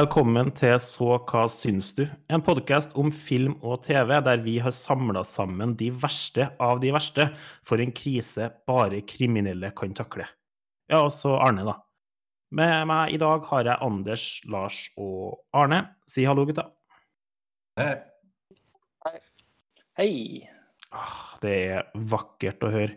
Velkommen til Så hva syns du? En podkast om film og TV der vi har samla sammen de verste av de verste for en krise bare kriminelle kan takle. Ja, og så Arne, da. Med meg i dag har jeg Anders, Lars og Arne. Si hallo, gutta. Hei. Hei. Ah, Det er vakkert å høre.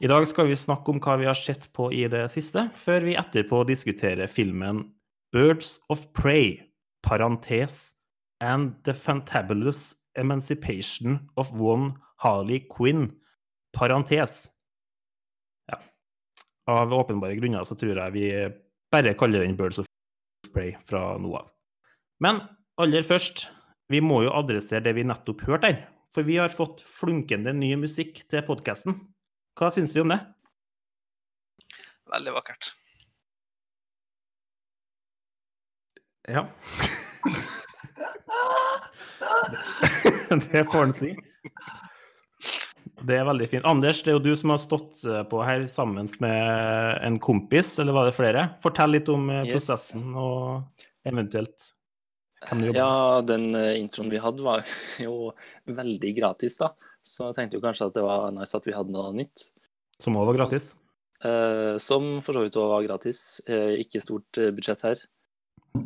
I dag skal vi snakke om hva vi har sett på i det siste, før vi etterpå diskuterer filmen Birds of Prey, parentes, and the fantabulous emancipation of one Harley Quinn, parentes. Ja. Av åpenbare grunner så tror jeg vi bare kaller den Birds of Prey fra nå av. Men aller først, vi må jo adressere det vi nettopp hørte her. For vi har fått flunkende ny musikk til podkasten. Hva syns vi om det? Veldig vakkert. Ja. det får en si. Det er veldig fint. Anders, det er jo du som har stått eh, på her sammen med en kompis, eller var det flere? Fortell litt om eh, Yes. prosessen og eventuelt hvem du jobber med. Ja, den eh, introen vi hadde var jo veldig gratis, da. Så jeg tenkte jo kanskje at det var nice at vi hadde noe nytt. Som òg var gratis. Eh, som for så vidt òg var gratis. Eh, ikke stort budsjett her.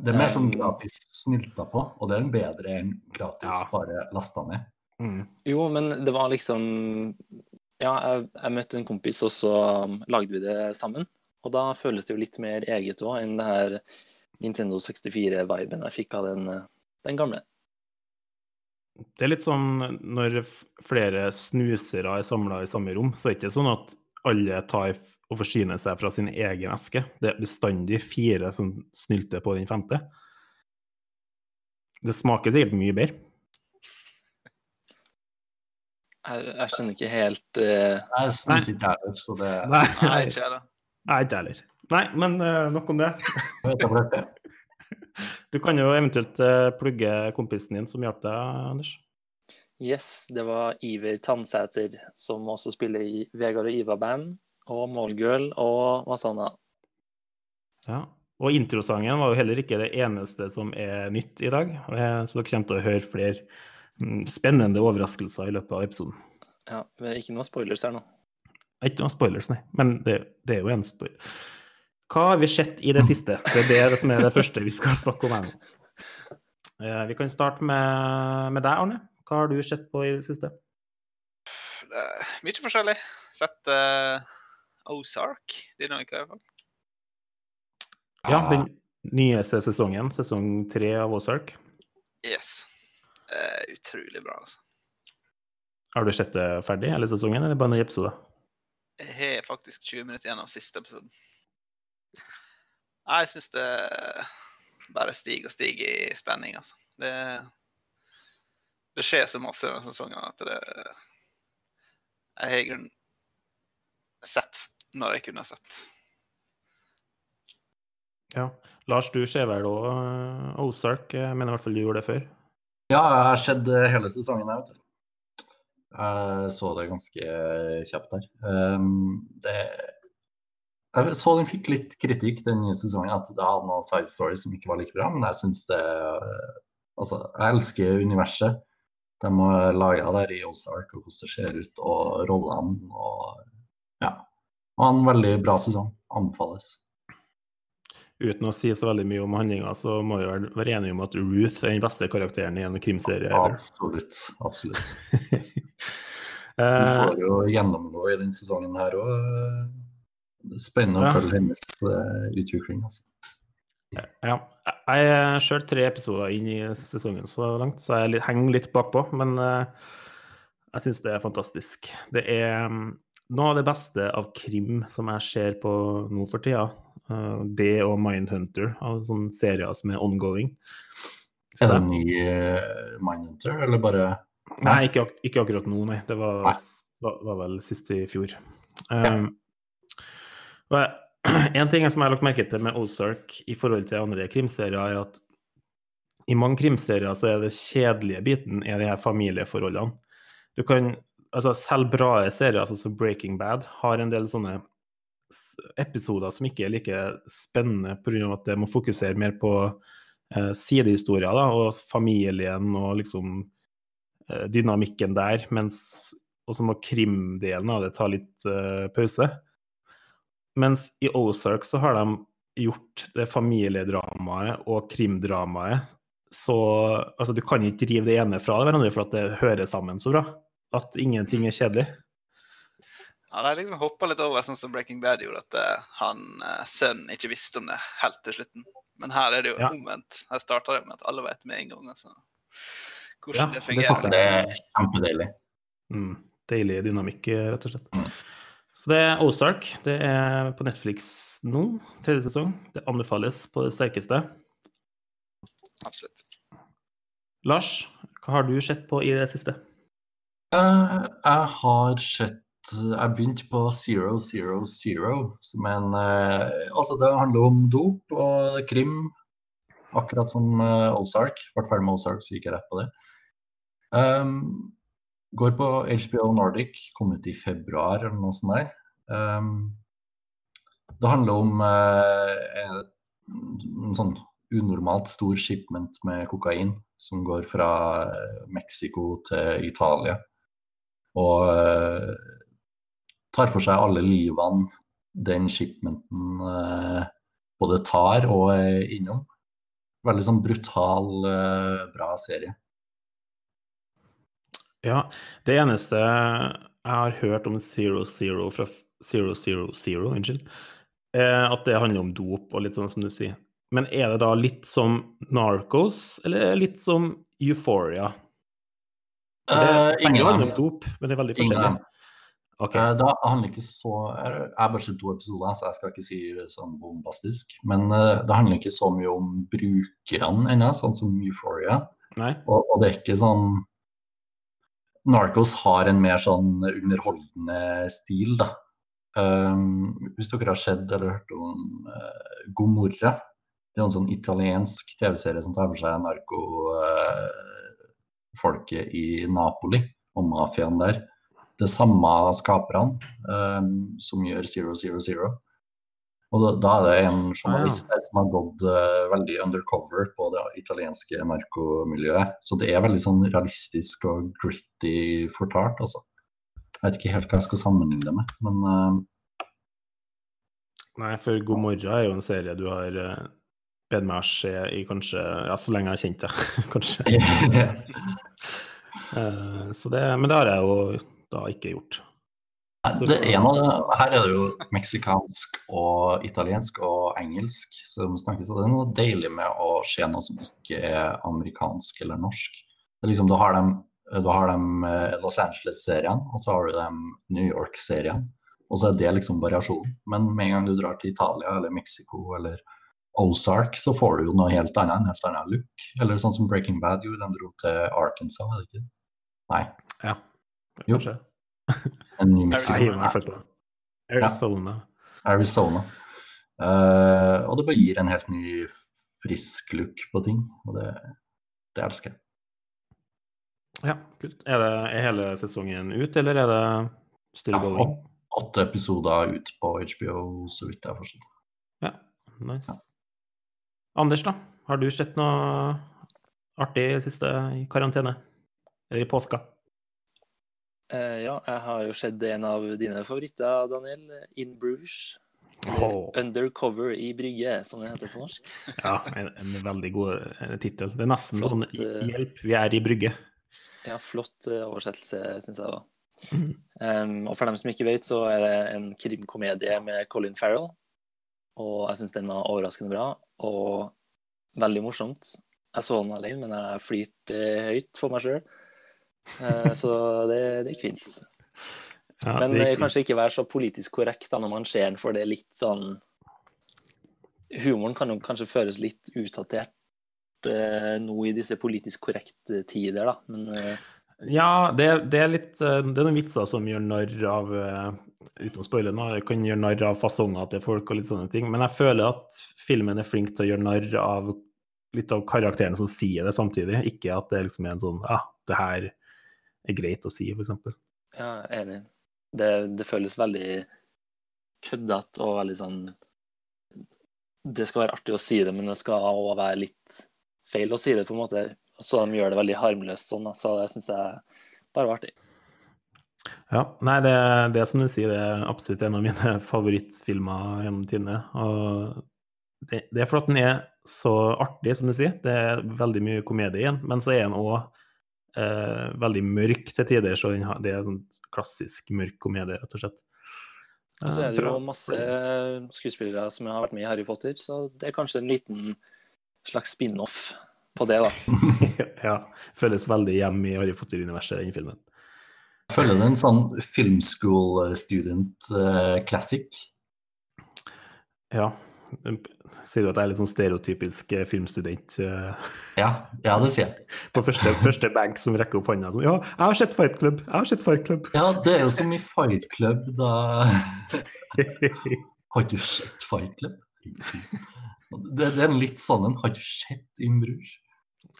Det er mer Um, gratis snylta på, og det er en bedre enn gratis Ja. bare lasta ned. Mm. Jo, men det var liksom Ja, jeg, jeg møtte en kompis, og så um, lagde vi det sammen. Og da føles det jo litt mer eget òg enn det her Nintendo 64-viben jeg fikk av den, eh, den gamle. Det er litt sånn når flere snusere er samla i samme rom, så er det ikke sånn at alle tar og forsyner seg fra sin egen eske. Det er bestandig fire som snylter på den femte. Det smaker sikkert mye bedre. Jeg, jeg skjønner ikke helt uh... Jeg syns ikke heller, så det Nei, Nei, ikke jeg, heller. Nei, men uh, nok om det. jeg vet jeg det. Du kan jo eventuelt uh, plugge kompisen din som hjalp deg, Anders. Yes, det var Iver Tandsæter, som også spiller i Vegard og Iva-band, og Målgirl og Masana. Ja. Og introsangen var jo heller ikke det eneste som er nytt i dag, eh, så dere kommer til å høre flere mm, spennende overraskelser i løpet av episoden. Ja, men ikke noe spoilers her nå. Ikke noen spoilers, nei, men det, det er jo en spoiler. Hva har vi sett i det siste? Det er det som er det første vi skal snakke om her nå. Eh, Vi kan starte med, med deg, Arne. Hva har du sett på i det siste? Eh, Mye forskjellig. Sett uh, Ozark denne uka, i hvert fall. Ja, den nyeste sesongen, sesong tre av Ozark. Yes. Uh, utrolig bra, altså. Har du sett det ferdig, hele sesongen, eller bare en episode? Jeg har faktisk 20 minutter igjen av siste episoden. Jeg syns det bare stiger og stiger i spenning, altså. Det, det skjer så masse denne sesongen at det Jeg har i grunnen sett når jeg kunne sett. Ja. Lars, du ser vel òg Ozark? Jeg mener i hvert fall du gjorde det før. Ja, jeg har sett eh, hele sesongen her, vet du. Jeg så det ganske kjapt der. Um, det Jeg så den fikk litt kritikk den nye sesongen, at det hadde noen side stories som ikke var like bra, men jeg syns det Altså, jeg elsker universet de har laga der i Ozark, og hvordan det ser ut, og rollene og Ja. Og en veldig bra sesong. Anbefales. Uten å si så veldig mye om handlinga, så må vi vel være enige om at Ruth er den beste karakteren i en krimserie. Absolutt. Absolutt. Du Eh, får jo gjennomgå i denne sesongen her òg. Spennende å Ja. følge hennes uh, utvikling. Altså. Ja. Jeg er sjøl tre episoder inn i sesongen så langt, så jeg henger litt bakpå. Men eh, jeg syns det er fantastisk. Det er mm, noe av det beste av krim som jeg ser på nå for tida. Eh, det og Mindhunter, av sånne serier som er ongoing. Er det en ny uh, Mindhunter, eller bare Nei, ikke, ak ikke akkurat nå, nei. Det var, var, var vel sist i fjor. Um, og jeg- en ting som jeg har lagt merke til med Ozark i forhold til andre krimserier, er at i mange krimserier så er det kjedelige biten er de her familieforholdene. Du kan, altså Selv bra serier, altså som Breaking Bad, har en del sånne episoder som ikke er like spennende pga. at det må fokusere mer på eh, sidehistorier da, og familien og liksom eh, dynamikken der, mens og så må krimdelen av det ta litt eh, pause. Mens i Ozark så har de gjort det familiedramaet og krimdramaet så Altså, du kan ikke rive det ene fra hverandre for at det hører sammen så bra. At ingenting er kjedelig. Ja, de liksom hoppa litt over, sånn som Breaking Bad gjorde, at uh, han eh, sønnen ikke visste om det helt til slutten. Men her er det jo Ja. omvendt. Her starter det med at alle vet med en gang. Altså. Hvordan det det fungerer. Det er kjempedeilig. Mm, deilig dynamikk, rett og slett. Mm. Så det er Ozark. Det er på Netflix nå, tredje sesong. Det anbefales på det sterkeste. Absolutt. Lars, hva har du sett på i det siste? Uh, jeg har sett Jeg begynte på Zero Zero Zero, som er en uh, Altså, det handler om dop og krim, akkurat som uh, Ozark. Ble ferdig med Ozark, så gikk jeg rett på det. Um, går på HBO Nordic, kom ut i februar eller noe sånt der. Um, det handler om uh, en, sånn unormalt stor shipment med kokain som går fra eh, Mexico til Italia. Og uh, tar for seg alle livene den shipmenten uh, både tar og er innom. Veldig sånn brutal, bra serie. Ja, det eneste jeg har hørt om Zero Zero fra Zero Zero Zero, unnskyld, at det handler om dop og litt sånn som du sier. Men er det da litt som Narcos, eller er litt som Euphoria? Det, uh, ingen handler om dop, men det er veldig forskjellig. dem. Ok, Eh, Det handler ikke så Jeg har bare sett to episoder, så jeg skal ikke si sånn bombastisk. Men uh, det handler ikke så mye om brukerne ennå, sånn som Euphoria. Og, og det er ikke sånn Narcos har en mer sånn underholdende stil, da. Um, hvis dere har sett eller hørt om uh, Gomorra, det er en sånn italiensk TV-serie som tar for seg narkofolket i Napoli og mafiaen der. Det samme skaperne um, som gjør Zero Zero Zero. Og da, er det en journalist der som har gått uh, veldig undercover på det italienske narkomiljøet. Så det er veldig sånn realistisk og gritty fortalt, altså. Jeg vet ikke helt hva jeg skal sammenligne det med, men uh... Nei, for 'God morgen' er jo en serie du har uh, bedt meg å se i kanskje Ja, så lenge jeg har kjent deg, kanskje. Så det, men det har jeg jo da ikke gjort. Det ene, her er det jo meksikansk og italiensk og engelsk som snakkes, og det er noe deilig med å se noe som ikke er amerikansk eller norsk. Det er liksom, du har dem, du har dem eh, Los Angeles-serien, og så har du dem New York-serien. Og så er det liksom variasjon. Men med en gang du drar til Italia eller Mexico eller Ozark, så får du jo noe helt annet, en helt annen look. Eller sånn som Breaking Bad gjorde, den dro til Arkansas, er det ikke? Nei, Ja, Jo. kanskje. en New Mexico. Arizona. Arizona. Eh, og det bare gir en helt ny, frisk look på ting, og det, det elsker jeg. Ja, kult. Er, det, er hele sesongen ut, eller er det still Ja, going? åtte episoder ut på HBO, så vidt jeg har forstått. Ja, nice. Anders, da? Har du sett noe artig siste i karantene? Eller i påska? Eh, ja, jeg har jo sett en av dine favoritter, Daniel. In Bruges. Oh. Undercover i brygge, som det heter på norsk. Ja, en, en veldig god eh, tittel. Det er nesten Flott, sånn eh. Hjelp, vi er i brygge. Ja, flott oversettelse, syns jeg da. Mm. Um, og for dem som ikke vet, så er det en krimkomedie med Colin Farrell. Og jeg syns den var overraskende bra og veldig morsomt. Jeg så den alene, men jeg flirte høyt for meg sjøl. Så det, det gikk fint. Ja, Men det eh, gikk fint. kanskje ikke være så politisk korrekt da når man ser den, for det er litt sånn Humoren kan jo kanskje føles litt utdatert eh, nå i disse politisk korrekte tider, da. Men eh, Ja, det, det er litt eh, Det er noen vitser som gjør narr av eh, Uten å spoile nå, kan gjøre narr av fasonger til folk og litt sånne ting. Men jeg føler at filmen er flink til å gjøre narr av litt av karakterene som sier det samtidig. Ikke at det liksom er en sånn Ja, det her er greit å si, eksempel. ja, enig. Det, det føles veldig køddete og veldig sånn Det skal være artig å si det, men det skal òg være litt feil å si det, på en måte. Så de gjør det veldig harmløst sånn, så det syns jeg bare var artig. Ja, nei, det, det som du sier, det er absolutt en av mine favorittfilmer gjennom tidene. Og det, det er fordi den er så artig, som du sier. Det er veldig mye komedie i den, men så er den òg eh, veldig mørk til tider. Så har, det er sånn klassisk mørk komedie, rett og slett. Og så er det Eh, jo masse skuespillere som har vært med i Harry Potter, så det er kanskje en liten slags spin-off på det, da. ja. Føles veldig hjemme i Harry Potter-universet, den filmen. Jeg føler det er en sånn filmschool student eh, classic. Ja. Sier du at jeg er litt sånn stereotypisk eh, filmstudent eh, Ja, ja, det sier jeg. på første, første benk som rekker opp hånda? Sånn, ja, jeg har sett Fight Club! Jeg har sett Fight Club! Ja, det er jo som i Fight Club, da Har du sett Fight Club? Det, det er en litt sånn en. Har du sett In Bruges?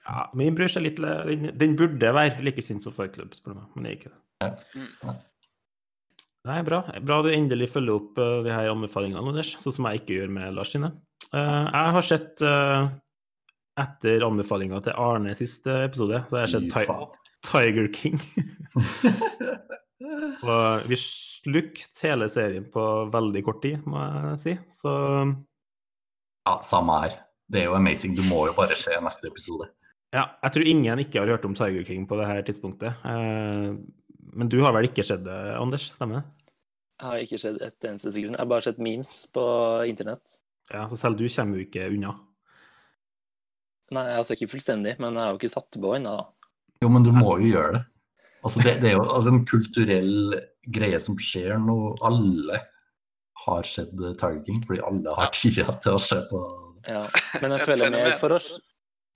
ja, men bror er litt den, den burde være like sint som Fight Club, spør du meg, men det er ikke det. Ja. Nei, bra. Bra du endelig følger opp uh, de her anbefalingene, Anders, sånn som jeg ikke gjør med Lars sine. Eh, jeg har sett eh, etter anbefalinga til Arne siste episode, så har jeg sett Ti. Tiger King. Og vi slukte hele serien på veldig kort tid, må jeg si. Så Ja, samme her. Det er jo amazing. Du må jo bare se neste episode. ja, jeg tror ingen ikke har hørt om Tiger King på det her tidspunktet. Eh, men du har vel ikke sett det, Anders? Stemmer det? Jeg har ikke sett et eneste sekund. Jeg har bare sett memes på internett. Ja, så selv du kommer jo ikke unna. Nei, altså ikke fullstendig, men jeg har jo ikke satt på ennå, da. Jo, men du må jo gjøre det. Altså, det, det er jo altså, en kulturell greie som skjer nå. Alle har sett targeting, fordi alle har tida til å se på Ja. Men jeg føler mer for å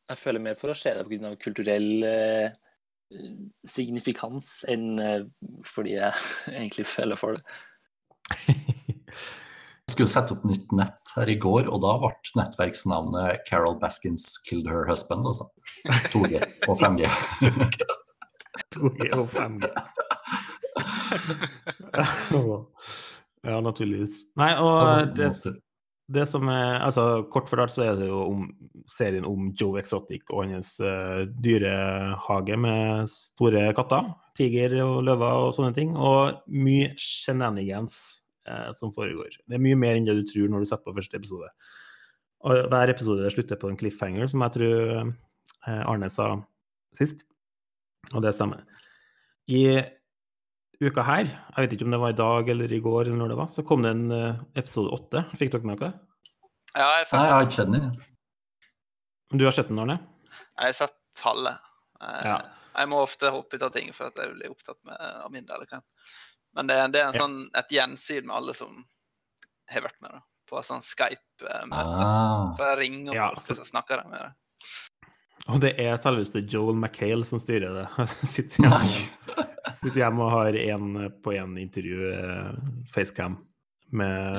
jeg føler mer for å se det pga. kulturell eh, signifikans enn eh, fordi jeg egentlig føler for det. Skulle sette opp nytt nett her i går, og da ble nettverksnavnet Carol Baskins Killed Her Husband. Altså. 2G og 5G. 2G og 5G. ja, naturligvis. Nei, og det, det som er Altså, kort fortalt så er det jo om serien om Joe Exotic og hans uh, dyrehage med store katter, tiger og løver og sånne ting, og mye shenanigans eh, som foregår. Det er mye mer enn det du tror når du setter på første episode. Og hver episode slutter på en cliffhanger, som jeg tror eh, Arne sa sist, og det stemmer. I uka her, jeg vet ikke om det var i dag eller i går eller når det var, så kom det en eh, episode åtte. Fikk dere med dere det? Ja, jeg Nei, jeg har ikke sett den. Du har sett den, Arne? jeg har sett tallet. Jeg, Ja. Jeg må ofte hoppe ut av ting for at jeg blir opptatt med av mindre eller hva. Men det, det er en Ja. sånn, et gjensyn med alle som har vært med da, på sånn Skype-møte. Ah, Så jeg ringer opp Ja, folk, så- og så snakker jeg med dem. Og det er selveste Joel McHale som styrer det. sitter, hjemme, sitter hjemme og har én på én intervju, eh, facecam, med,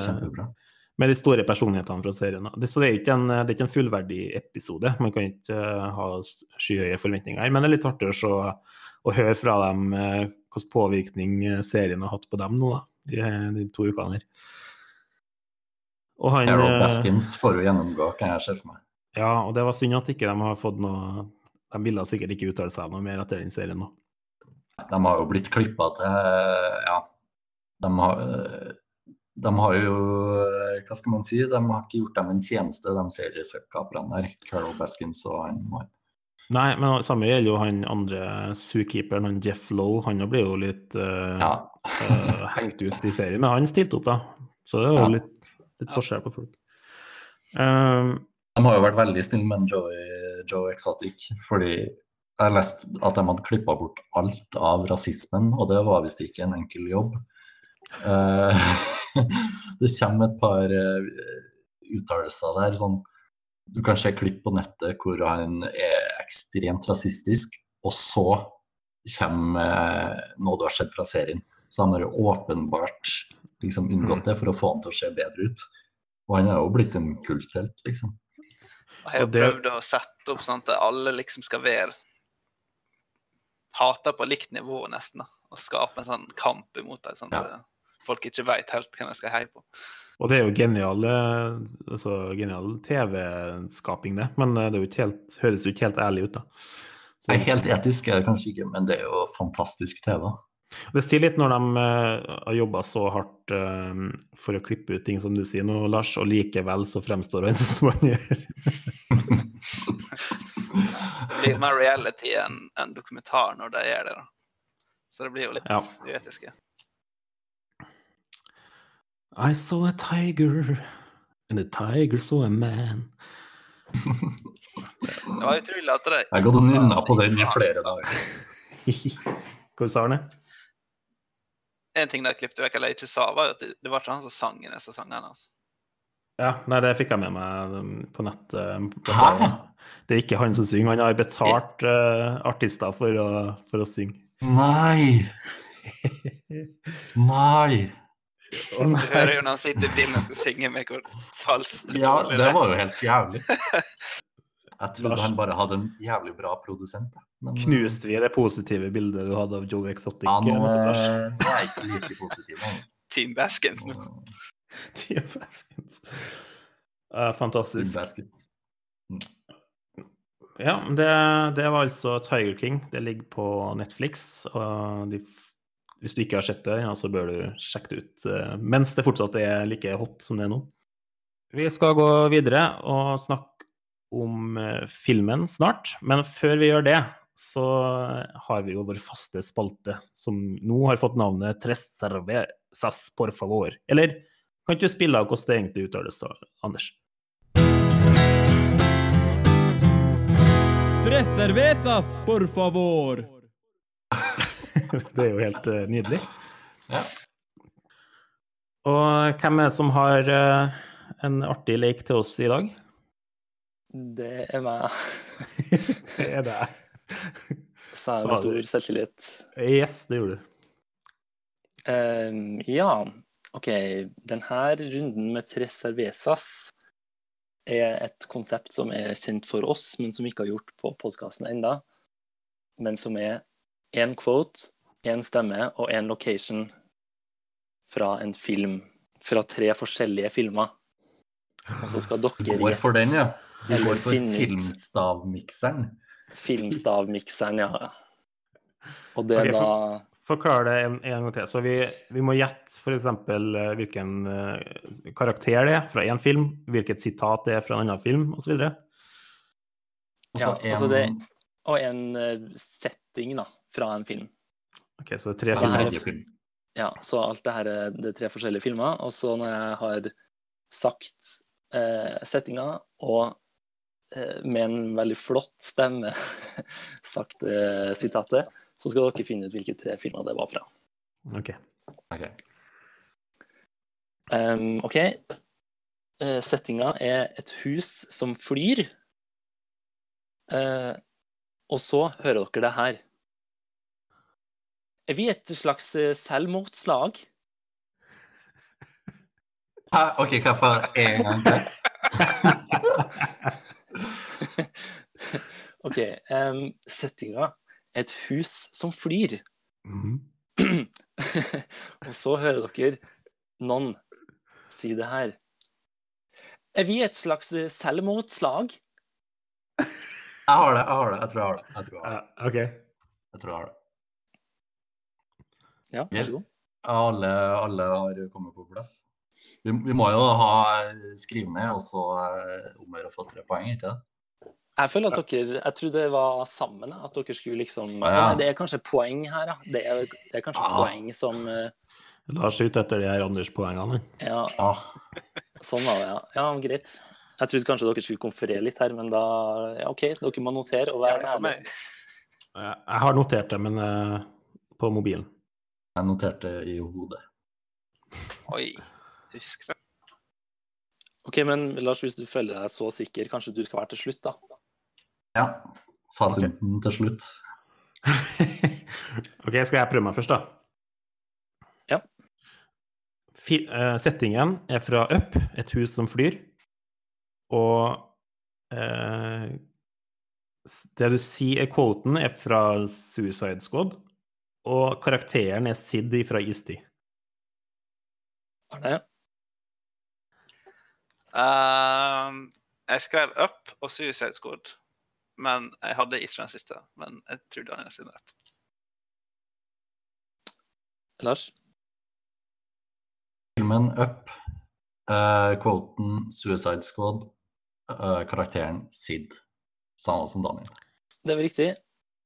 med de store personlighetene fra serien. Det, så det er ikke en, det er ikke en fullverdig episode. Man kan ikke eh, ha skyhøye forventninger men det er litt artig å se og høre fra dem eh, hvilken påvirkning eh, serien har hatt på dem nå, da, de, de to ukene her. Og han, Carol eh, Baskins får jo gjennomgå, kan jeg se for meg. Ja, og det var synd at ikke de har fått noe De ville sikkert ikke uttale seg noe mer etter den serien nå. De har jo blitt klippa til Ja. De har, de har jo Hva skal man si? De har ikke gjort dem en tjeneste, de serieskaperne der. Carol Baskins og han. Nei, men samme gjelder jo han andre zookeeperen, han Jeff Lowe. Han blir jo litt uh, Ja. uh, hengt ut i serien, men han stilte opp, da. Så det er jo Ja. litt, litt forskjell på folk. Um, De har jo vært veldig snille med Joe, Joe Exotic, fordi jeg har lest at de hadde klippa bort alt av rasismen, og det var visst ikke en enkel jobb. Uh, det kommer et par uttalelser der, sånn Du kan se klipp på nettet hvor han er ekstremt rasistisk, og så kommer eh, noe du har sett fra serien. Så han har jo åpenbart liksom unngått det for å få han til å se bedre ut. Og han er jo blitt en kulthelt, liksom. Jeg har jo prøvd å sette opp sånn at alle liksom skal være Hater på likt nivå, nesten. Og skape en sånn kamp imot dem. Sånn, Ja. Folk ikke veit helt hvem de skal heie på. Og det er jo genial, eh, altså, genial TV-skaping, det. Men eh, det er jo ikke helt, høres jo ikke helt ærlig ut, da. Så, Nei, helt etisk er det kanskje ikke, men det er jo fantastisk TV. det sier litt når de eh, har jobba så hardt for å klippe ut ting som du sier nå, Lars, og likevel så fremstår han sånn som han gjør. Det blir mer reality enn en dokumentar når de gjør det. da. Så det blir jo litt Ja. uetiske. I saw a tiger, and the tiger saw a man. Det var utrolig at de Jeg har gått og nynna på den i flere dager. Hvordan sa Arne? En ting de klippet vekk eller ikke sa, var at det, det var ikke han som sang i disse sangene. altså. Ja, nei, det fikk jeg med meg um, på nett. eh, Hæ? Det er ikke han som synger, han har betalt uh, artister for å, for å synge. Nei! Nei! Å, Du hører jo når han sitter i bilen og skal synge med hvor falskt Ja, det var jo helt jævlig. Jeg trodde Lars- han bare hadde en jævlig bra produsent. Men, Knuste vi det positive bildet du hadde av Joe Exotic? Ja, nå eh, er ikke like positiv. Team Baskins nå. Team Baskins. Uh, fantastisk. Baskets. Ja, det, det var altså Tiger King. Det ligger på Netflix. Og de, hvis du ikke har sett det, ja, så bør du sjekke det ut eh, mens det fortsatt er like hot som det er nå. Vi skal gå videre og snakke om eh, filmen snart, men før vi gjør det, så har vi jo vår faste spalte, som nå har fått navnet Tres cervezas por favor. Eller kan ikke du spille av hvordan det egentlig uttales, Anders? Tres cervezas, por favor. Det er jo helt eh, nydelig. Ja. Og hvem er det som har eh, en artig lek til oss i dag? Det er meg. Det er deg. Sa jeg med stor selvtillit. Yes, det gjorde du. Um, ja, OK. Denne runden med tres cervezas er et konsept som er kjent for oss, men som vi ikke har gjort på podkasten enda. Men som er én quote, én stemme og én location fra en film. Fra tre forskjellige filmer. Og så skal dere Går for den, ja. Du går for filmstavmikseren. filmstavmikseren, ja. Og det er da for- Forklar det en, en gang til. Så vi, vi må gjette f.eks. hvilken eh, karakter det er fra én film, hvilket sitat det er fra en annen film, osv. Og Ja, så en, altså det, og en eh, setting da, fra en film. Ok, så det er tre her- filmer. Ja, så alt det her er det er tre forskjellige filmer. Og så når jeg har sagt eh, settinga og eh, med en veldig flott stemme sagt eh, sitatet, så skal dere finne ut hvilke tre filmer det var fra. Ok. Ok. Um, OK. Eh, settinga er et hus som flyr. Eh, og så hører dere det her. Er vi et slags eh, selvmordslag? Hæ? Ok, hva for en gang til? OK. Um, settinga et hus som flyr. Mhm. og så hører dere noen si det her. Er vi et slags eh, selvmordslag? Jeg har det, jeg har det. Jeg tror jeg har det. Jeg tror jeg har det. Uh, ok. Jeg tror jeg har det. Ja, vær så god. Alle, alle har kommet på plass. Vi, vi må jo ha skrive ned, og så eh, om å gjøre å få tre poeng, ikke det? Jeg føler at dere Jeg trodde det var sammen, at dere skulle liksom ja, ja. Det er kanskje poeng her, ja. Det er, det er kanskje ja. poeng som uh, La oss skyte etter de her Anders-poengene. Ja, Ja. sånn var det, ja. Ja, greit. Jeg trodde kanskje dere skulle konferere litt her, men da Ja, OK, dere må notere og være ærlige. Jeg har notert det, men uh, på mobilen. Jeg noterte i hodet. Oi. Husker det. OK, men Lars, hvis du føler deg så sikker, kanskje du skal være til slutt, da? Ja. Fasiten til slutt. ok, skal jeg prøve meg først, da? Ja. Fi, uh, settingen er fra Up, et hus som flyr. Og uh, det du sier, er quoten, er fra Suicide Squad. Og karakteren er Sid fra Istid. Arne? Ehm, jeg skrev Up og Suicide Squad, men jeg hadde ikke den siste. Men jeg tror er sin rett. Lars? Filmen Up, uh, quoten Suicide Squad, uh, karakteren Sid. Samme som Daniel. Det var riktig.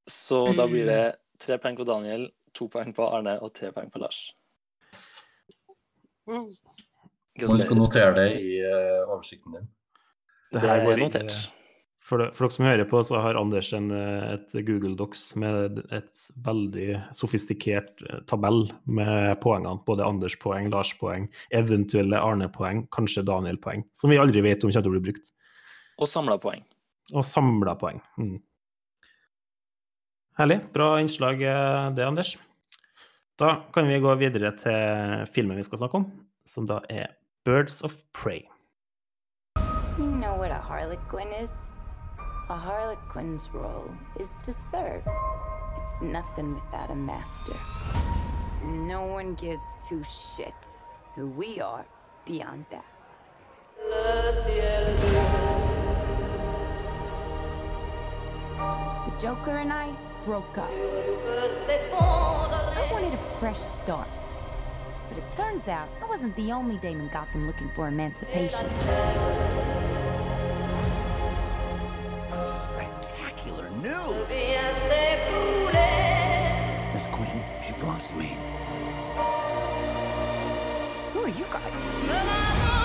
Så da blir det tre poeng på Daniel, to poeng på Arne og tre poeng på Lars. Du skal notere det i uh, oversikten din. Det her er notert. For, det, for dere som hører på, så har Anders en, eh, et Google Docs med et veldig sofistikert eh, tabell med poengene. Både Anders-poeng, Lars-poeng, eventuelle Arne-poeng, kanskje Daniel-poeng. Som vi aldri vet om kommer til å bli brukt. Og samla poeng. Og samla poeng. Mm. Herlig. Bra innslag eh, det, Anders. Da kan vi gå videre til filmen vi skal snakke om, som da er Birds of Prey. You know what a harlequin is? A harlequin's role is to serve. It's nothing without a master. No one gives two shits who we are beyond that. The Joker and I broke up. I wanted a fresh start. But it turns out I wasn't the only Damon Gotham looking for emancipation. Spectacular news! Miss Quinn, she belongs to me. Who are you guys?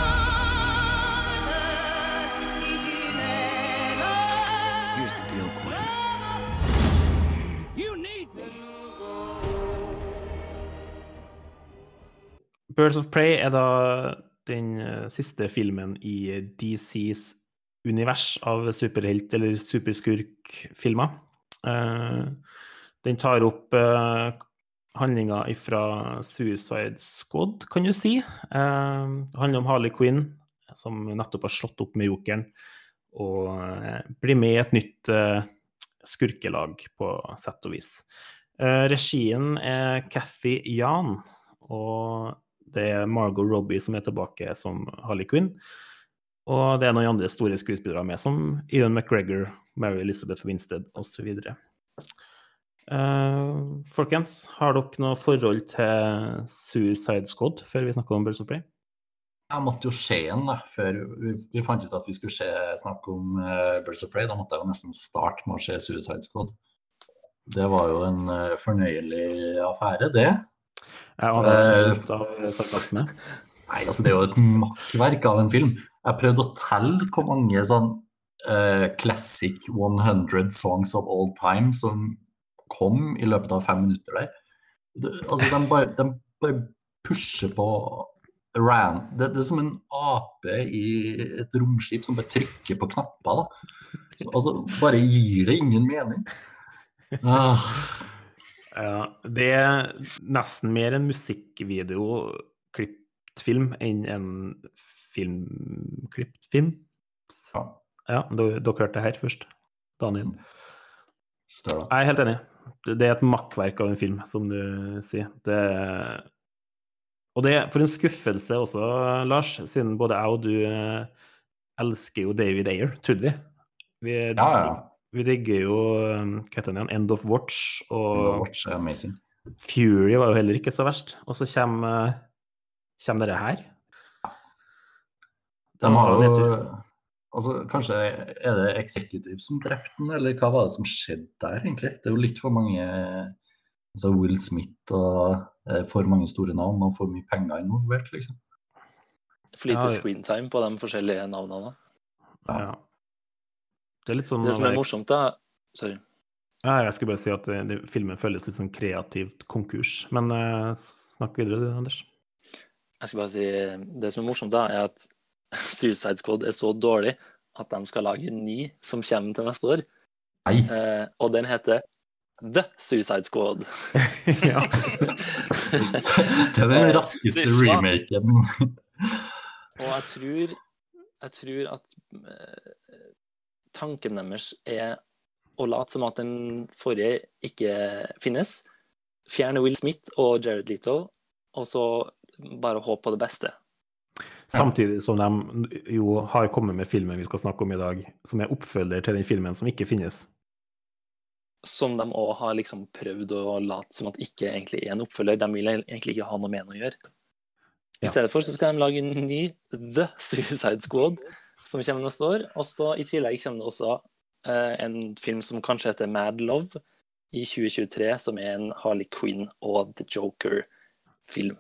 Birds of Prey er da den eh, siste filmen i DCs univers av superhelt- eller superskurkfilmer. Eh, den tar opp uh, handlinga fra Suicide Squad, kan du si. Eh, det handler om Harley Quinn, som nettopp har slått opp med jokeren, og eh, blir med i et nytt eh, skurkelag, på sett og vis. Eh, regien er Cathy Jan, og det er Margot Robbie som er tilbake som Harley Quinn. Og det er noen andre store skuespillere med, som Ian McGregor, Mary Elizabeth Winstead osv. Uh, folkens, har dere noe forhold til Suicide Squad før vi snakker om Birds of Prey? Jeg måtte jo se den da, før vi, vi fant ut at vi skulle se, snakke om uh, Birds of Prey. Da måtte jeg jo nesten starte med å se Suicide Squad. Det var jo en uh, fornøyelig affære, det. Aner Eh, helt av sarkasme. Nei, altså det er jo et makkverk av en film. Jeg prøvde å telle hvor mange sånn uh, classic 100 songs of all time som kom i løpet av fem minutter der. Det, altså, de bare, de bare pusher på ran. Det, det er som en ape i et romskip som bare trykker på knapper. da. Så, altså, bare gir det ingen mening. Ah, Ja, det er nesten mer en musikkvideo-klipt film enn en filmklipt film. ja, Ja, dere, hørte det her først. Daniel. større. Jeg er helt enig. Det er et makkverk av en film, som du sier. Det Og det er for en skuffelse også, Lars, siden både jeg og du eh, elsker jo David Ayer, trodde vi. Vi, Ja, ja. Vi digger jo eh, Hva heter den igjen? End of Watch og Watch er amazing. Fury var jo heller ikke så verst. Og så kommer, eh, kommer dette her. De har jo altså, Kanskje er det executive som drepte den, eller hva var det som skjedde der, egentlig? Det er jo litt for mange altså Will Smith og eh, for mange store navn og for mye penger involvert, liksom. For lite ja. screentime på de forskjellige navnene. Ja. Det er litt sånn Det som er morsomt, da Sorry. Ja, jeg skulle bare si at det, det, filmen føles litt sånn kreativt konkurs. Men eh, snakk videre, du, Anders. Jeg skal bare si Det som er morsomt, da, er at Suicide Squad er så dårlig at de skal lage en ny som kommer til neste år. Nei. Eh, og den heter The Suicide Squad. ja. Det er den Eh, raskeste remaken. Og jeg tror, jeg tror at eh, tanken deres er å late som at den forrige ikke finnes. Fjerne Will Smith og Jared Leto, og så bare håpe på det beste. Samtidig som de jo har kommet med filmen vi skal snakke om i dag, som er oppfølger til den filmen som ikke finnes. Som de òg har liksom prøvd å late som at ikke egentlig er en oppfølger. De vil egentlig ikke ha noe med den å gjøre. I stedet for så skal de lage en ny The Suicide Squad, som kommer neste år. Og så i tillegg kommer det også uh, en film som kanskje heter Mad Love i 2023, som er en Harley Quinn og The Joker-film.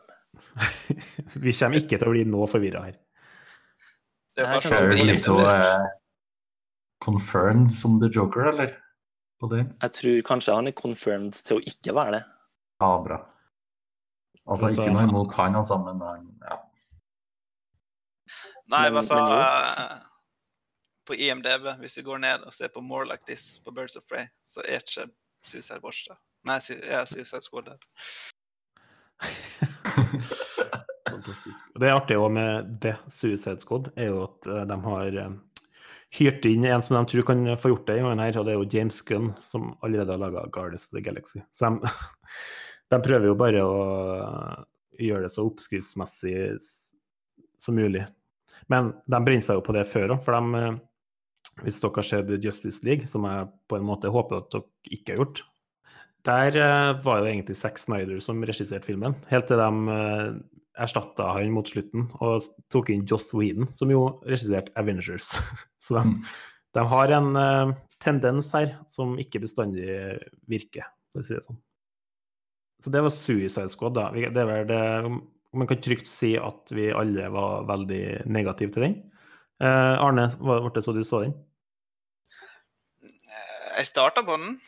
Vi kommer ikke til å bli nå forvirra her. Det er Nei, bare så eh, confirmed som The Joker, eller? På den? Jeg tror kanskje han er confirmed til å ikke være det. Ja, bra. Altså, Altså, ikke noe imot han, altså, men han- ja. Nei, Men- altså men eh, På IMDb, hvis du går ned og ser på More Like This på Birds of Prey, så er ikke Suicide Watch der. Nei, su ja, Suicide Squad der. Fantastisk. Det er artig òg med det Suicide Squad, er jo at eh, de har eh, hyrt inn en som de tror kan få gjort det i gangen her, og det er jo James Gunn, som allerede har laga Guardians of the Galaxy. Så de, de prøver jo bare å gjøre det så oppskriftsmessig som mulig. Men de brenner seg jo på det før òg, for de eh, Hvis dere har sett Justice League, som jeg på en måte håper at dere ikke har gjort, der eh, var jo egentlig Zack Snyder som regisserte filmen, helt til de uh, erstatta han mot slutten og tok inn Joss Whedon, som jo regisserte Avengers. Så de, de har en eh, tendens her som ikke bestandig virker, for å si det sånn. Så det var Suicide Squad, da. Det er vel det Man kan trygt si at vi alle var veldig negative til den. Eh, Arne, hva ble det så du så den? Jeg starta på den.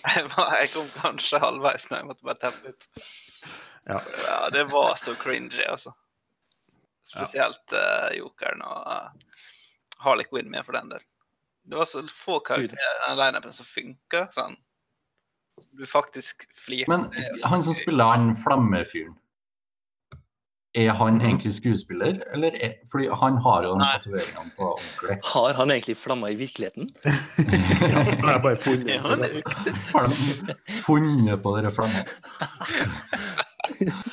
Jeg, var, jeg kom kanskje halvveis når jeg måtte bare teppe ut. Ja. Ja, det var så cringy, altså. Spesielt uh, Jokeren og uh, Harley Quinn med for den del. Det var så få karakterer i den lineupen som funka. Sånn. Du faktisk flirte Men han som spiller han flammefyren, er han egentlig skuespiller, eller er, Fordi han har jo de tatoveringene på ordentlig. Har han egentlig flamma i virkeligheten? Jeg har bare funnet på det det. Har de funnet på dere flammene?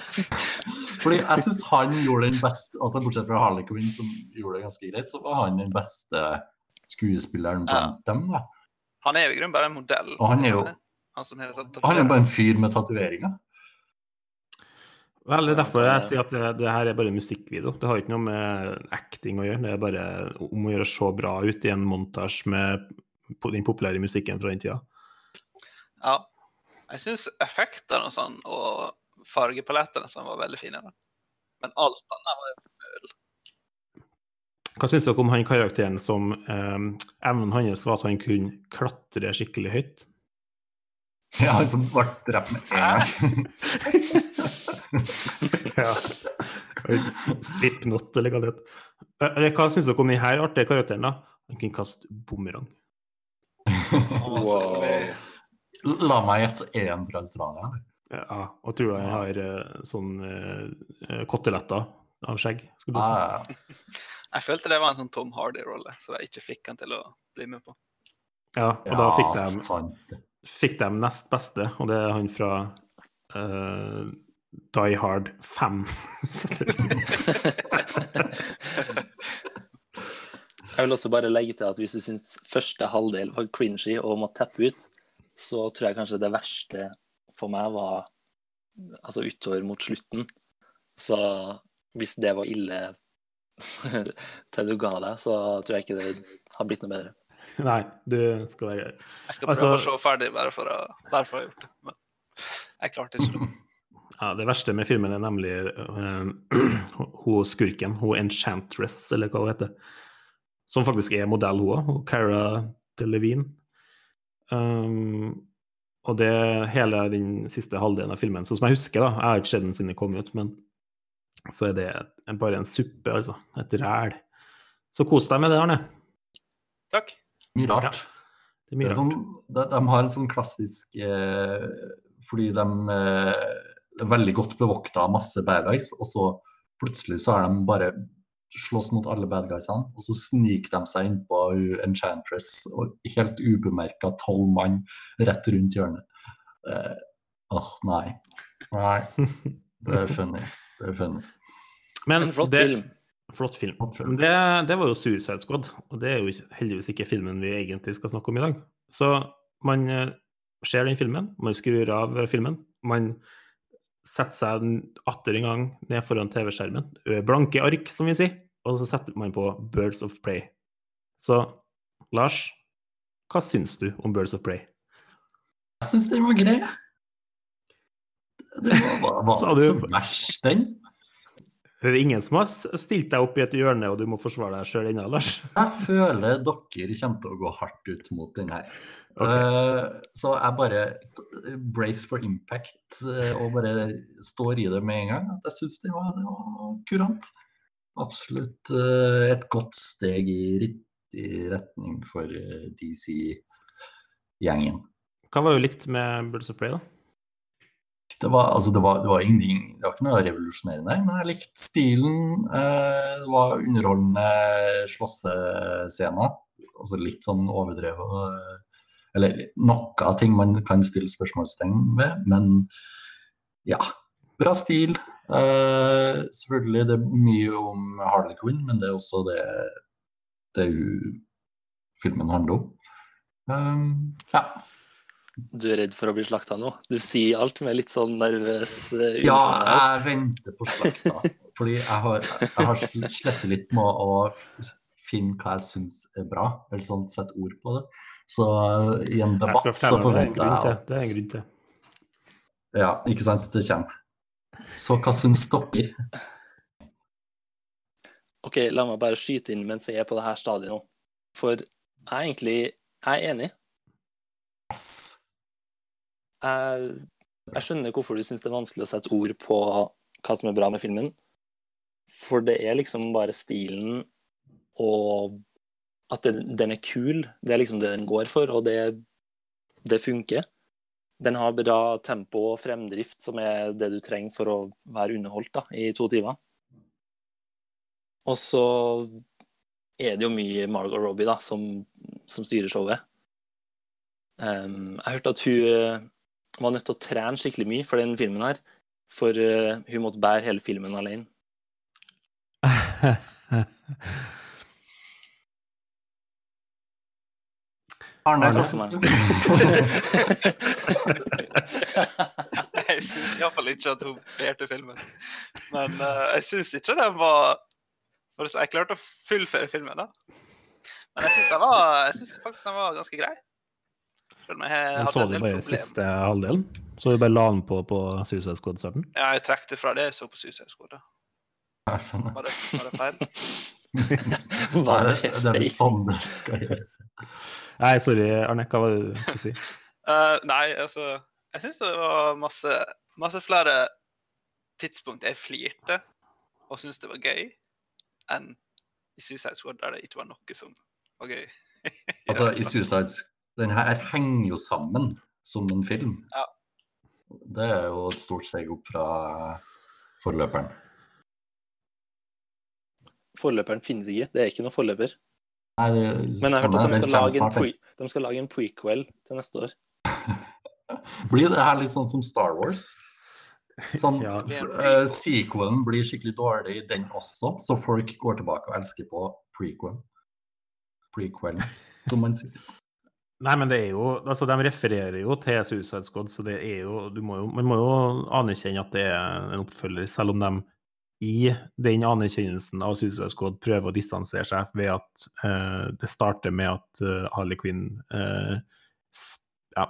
Fordi jeg syns han gjorde den beste altså Bortsett fra Harley Quinn, som gjorde det ganske greit, så var han den beste skuespilleren blant dem. da. Han er jo i grunnen bare en modell. Og han er jo- Han som har tatt Han er bare en fyr med tatoveringer. Vel, det er derfor jeg sier at det, det her er bare musikkvideo. Det har ikke noe med acting å gjøre. Det er bare om å gjøre å se bra ut i en montasje med den populære musikken fra den tida. Ja. Jeg syns effektene og sånn, og fargepalettene sånn, var veldig fine. da. Men alt annet var jo Hva syns dere om han karakteren som eh, evnen hans var at han kunne klatre skikkelig høyt? Ja, han som ble drept med en gang. ja. Slipknot, eller hva det heter. Eh, Eller hva syns dere om denne artige karakteren? da? Han kan kaste bumerang. Wow. La meg gjette én fra Australia. Ja, og tror jeg har eh, sånn uh, koteletter av skjegg. Skal du si. Ah, Jeg følte det var en sånn Tom Hardy-rolle, så jeg ikke fikk han til å bli med på. Ja, og da fikk de sant. Fikk de nest beste, og det er han fra uh, Die Hard 5. Jeg vil også bare legge til at hvis du syns første halvdel var cringy og må teppe ut, så tror jeg kanskje det verste for meg var altså utover mot slutten. Så hvis det var ille til du ga deg, så tror jeg ikke det har blitt noe bedre. Nei, du skal være Jeg skal prøve Altså- å se ferdig bare for å, bare for å ha gjort det. Men jeg klarte ikke det. Ja, det verste med filmen er nemlig uh, hun skurken, hun Enchantress, eller hva hun heter, som faktisk er modell, hun òg, Cara Delevine. Um, og det hele den siste halvdelen av filmen, sånn som jeg husker, da, jeg har ikke sett den siden den kom ut, men så er det bare en suppe, altså. Et ræl. Så kos deg med det, Arne. Takk. Mye rart. Det er Det mye er rart. sånn, de, de har en sånn klassisk eh, Fordi de eh, er veldig godt bevokta av masse bad guys, og så plutselig så er de bare slåss mot alle bad guysene, og så sniker de seg innpå Enchantress og helt ubemerka tolv mann rett rundt hjørnet. Eh, Åh, nei. Nei, det er funny. Det er funny. Men En flott det, film. Flott film. Men Det, det var jo Suicide Squad, og det er jo heldigvis ikke filmen vi egentlig skal snakke om i dag. Så man eh, ser den filmen, man skrur av filmen, man setter seg atter en gang ned foran TV-skjermen, blanke ark, som vi sier, og så setter man på Birds of Prey. Så Lars, hva syns du om Birds of Prey? Jeg syns den var grei. Det var, var, Sa du- ikke så verst, den. Det er ingen som har stilt deg opp i et hjørne, og du må forsvare deg sjøl ennå, Lars. Jeg føler dere kommer til å gå hardt ut mot den her. Okay. Eh, så jeg bare brace for impact eh, og bare står i det med en gang. At jeg syns det var, var kurant. Absolutt eh, et godt steg i riktig retning for DC-gjengen. Hva var jo likt med Birds of Play, da? Det var, altså, det, var, det var ingenting Det var ikke noe revolusjonerende, men jeg likte stilen. Eh, det var underholdende slåssescener. Altså litt sånn overdrevet. Eller noe av ting man kan stille spørsmålstegn ved, men ja. Bra stil. Eh, selvfølgelig det er mye om Harley Quinn, men det er også det det filmen handler om. Um, ja. Du er redd for å bli slakta nå? Du sier alt med litt sånn nervøs uh, Ja, jeg venter på slakta. Fordi jeg har, jeg har sl- slettet litt med å finne hva jeg syns er bra, eller sånn sette ord på det. Så uh, i en debatt så er forventer jeg at Det er en grunn til. Ja, ikke sant, det kommer. Så hva syns dere? OK, la meg bare skyte inn mens vi er på det her stadiet nå. For jeg er egentlig jeg er enig. Yes. Jeg, jeg skjønner hvorfor du syns det er vanskelig å sette ord på hva som er bra med filmen. For det er liksom bare stilen og at den, den er kul. Det er liksom det den går for, og det, det funker. Den har bra tempo og fremdrift, som er det du trenger for å være underholdt da, i to timer. Og så er det jo mye Margot Robbie da, som, som styrer showet. Um, jeg hørte at hun var nødt til å trene skikkelig mye for den filmen her. For uh, hun måtte bære hele filmen alene. Arne, du? Jeg syns iallfall ikke at hun berte filmen. Men uh, jeg syns ikke den var for Jeg klarte å fullføre filmen, da. Men jeg syns faktisk den var ganske grei. Selv om jeg Men hadde så en du del bare siste halvdelen? Så du bare la den på på Suicide Squad-starten? Ja, jeg trekk det fra det jeg så på Suicide Squad. da. Var det, var det feil? Nei, det det er sånn det skal gjøres. Nei, sorry, Arne, hva var det du skulle si? Uh, nei, altså Jeg syns det var masse, masse flere tidspunkt jeg flirte og syntes det var gøy, enn i Suicide Squad, der det ikke var noe som var gøy. Altså, i Suicide Den her henger jo sammen som en film. Ja. Det er jo et stort steg opp fra forløperen. Forløperen finnes ikke. Det er ikke noen forløper. Nei, det, Men jeg har hørt at de skal, lage en snart, pre de skal lage en prequel til neste år. Blir det her litt sånn som Star Wars? Sånn, Ja. Eh, prequel. sequelen blir skikkelig dårlig, den også, så folk går tilbake og elsker på prequel. Prequel, som man sier. Nei, men det er jo Altså, de refererer jo til Suicide Squad, så det er jo, må jo Man må jo anerkjenne at det er en oppfølger, selv om de i den anerkjennelsen av Suicide Squad prøver å distansere seg ved at uh, det starter med at uh, Harley Quinn uh, ja,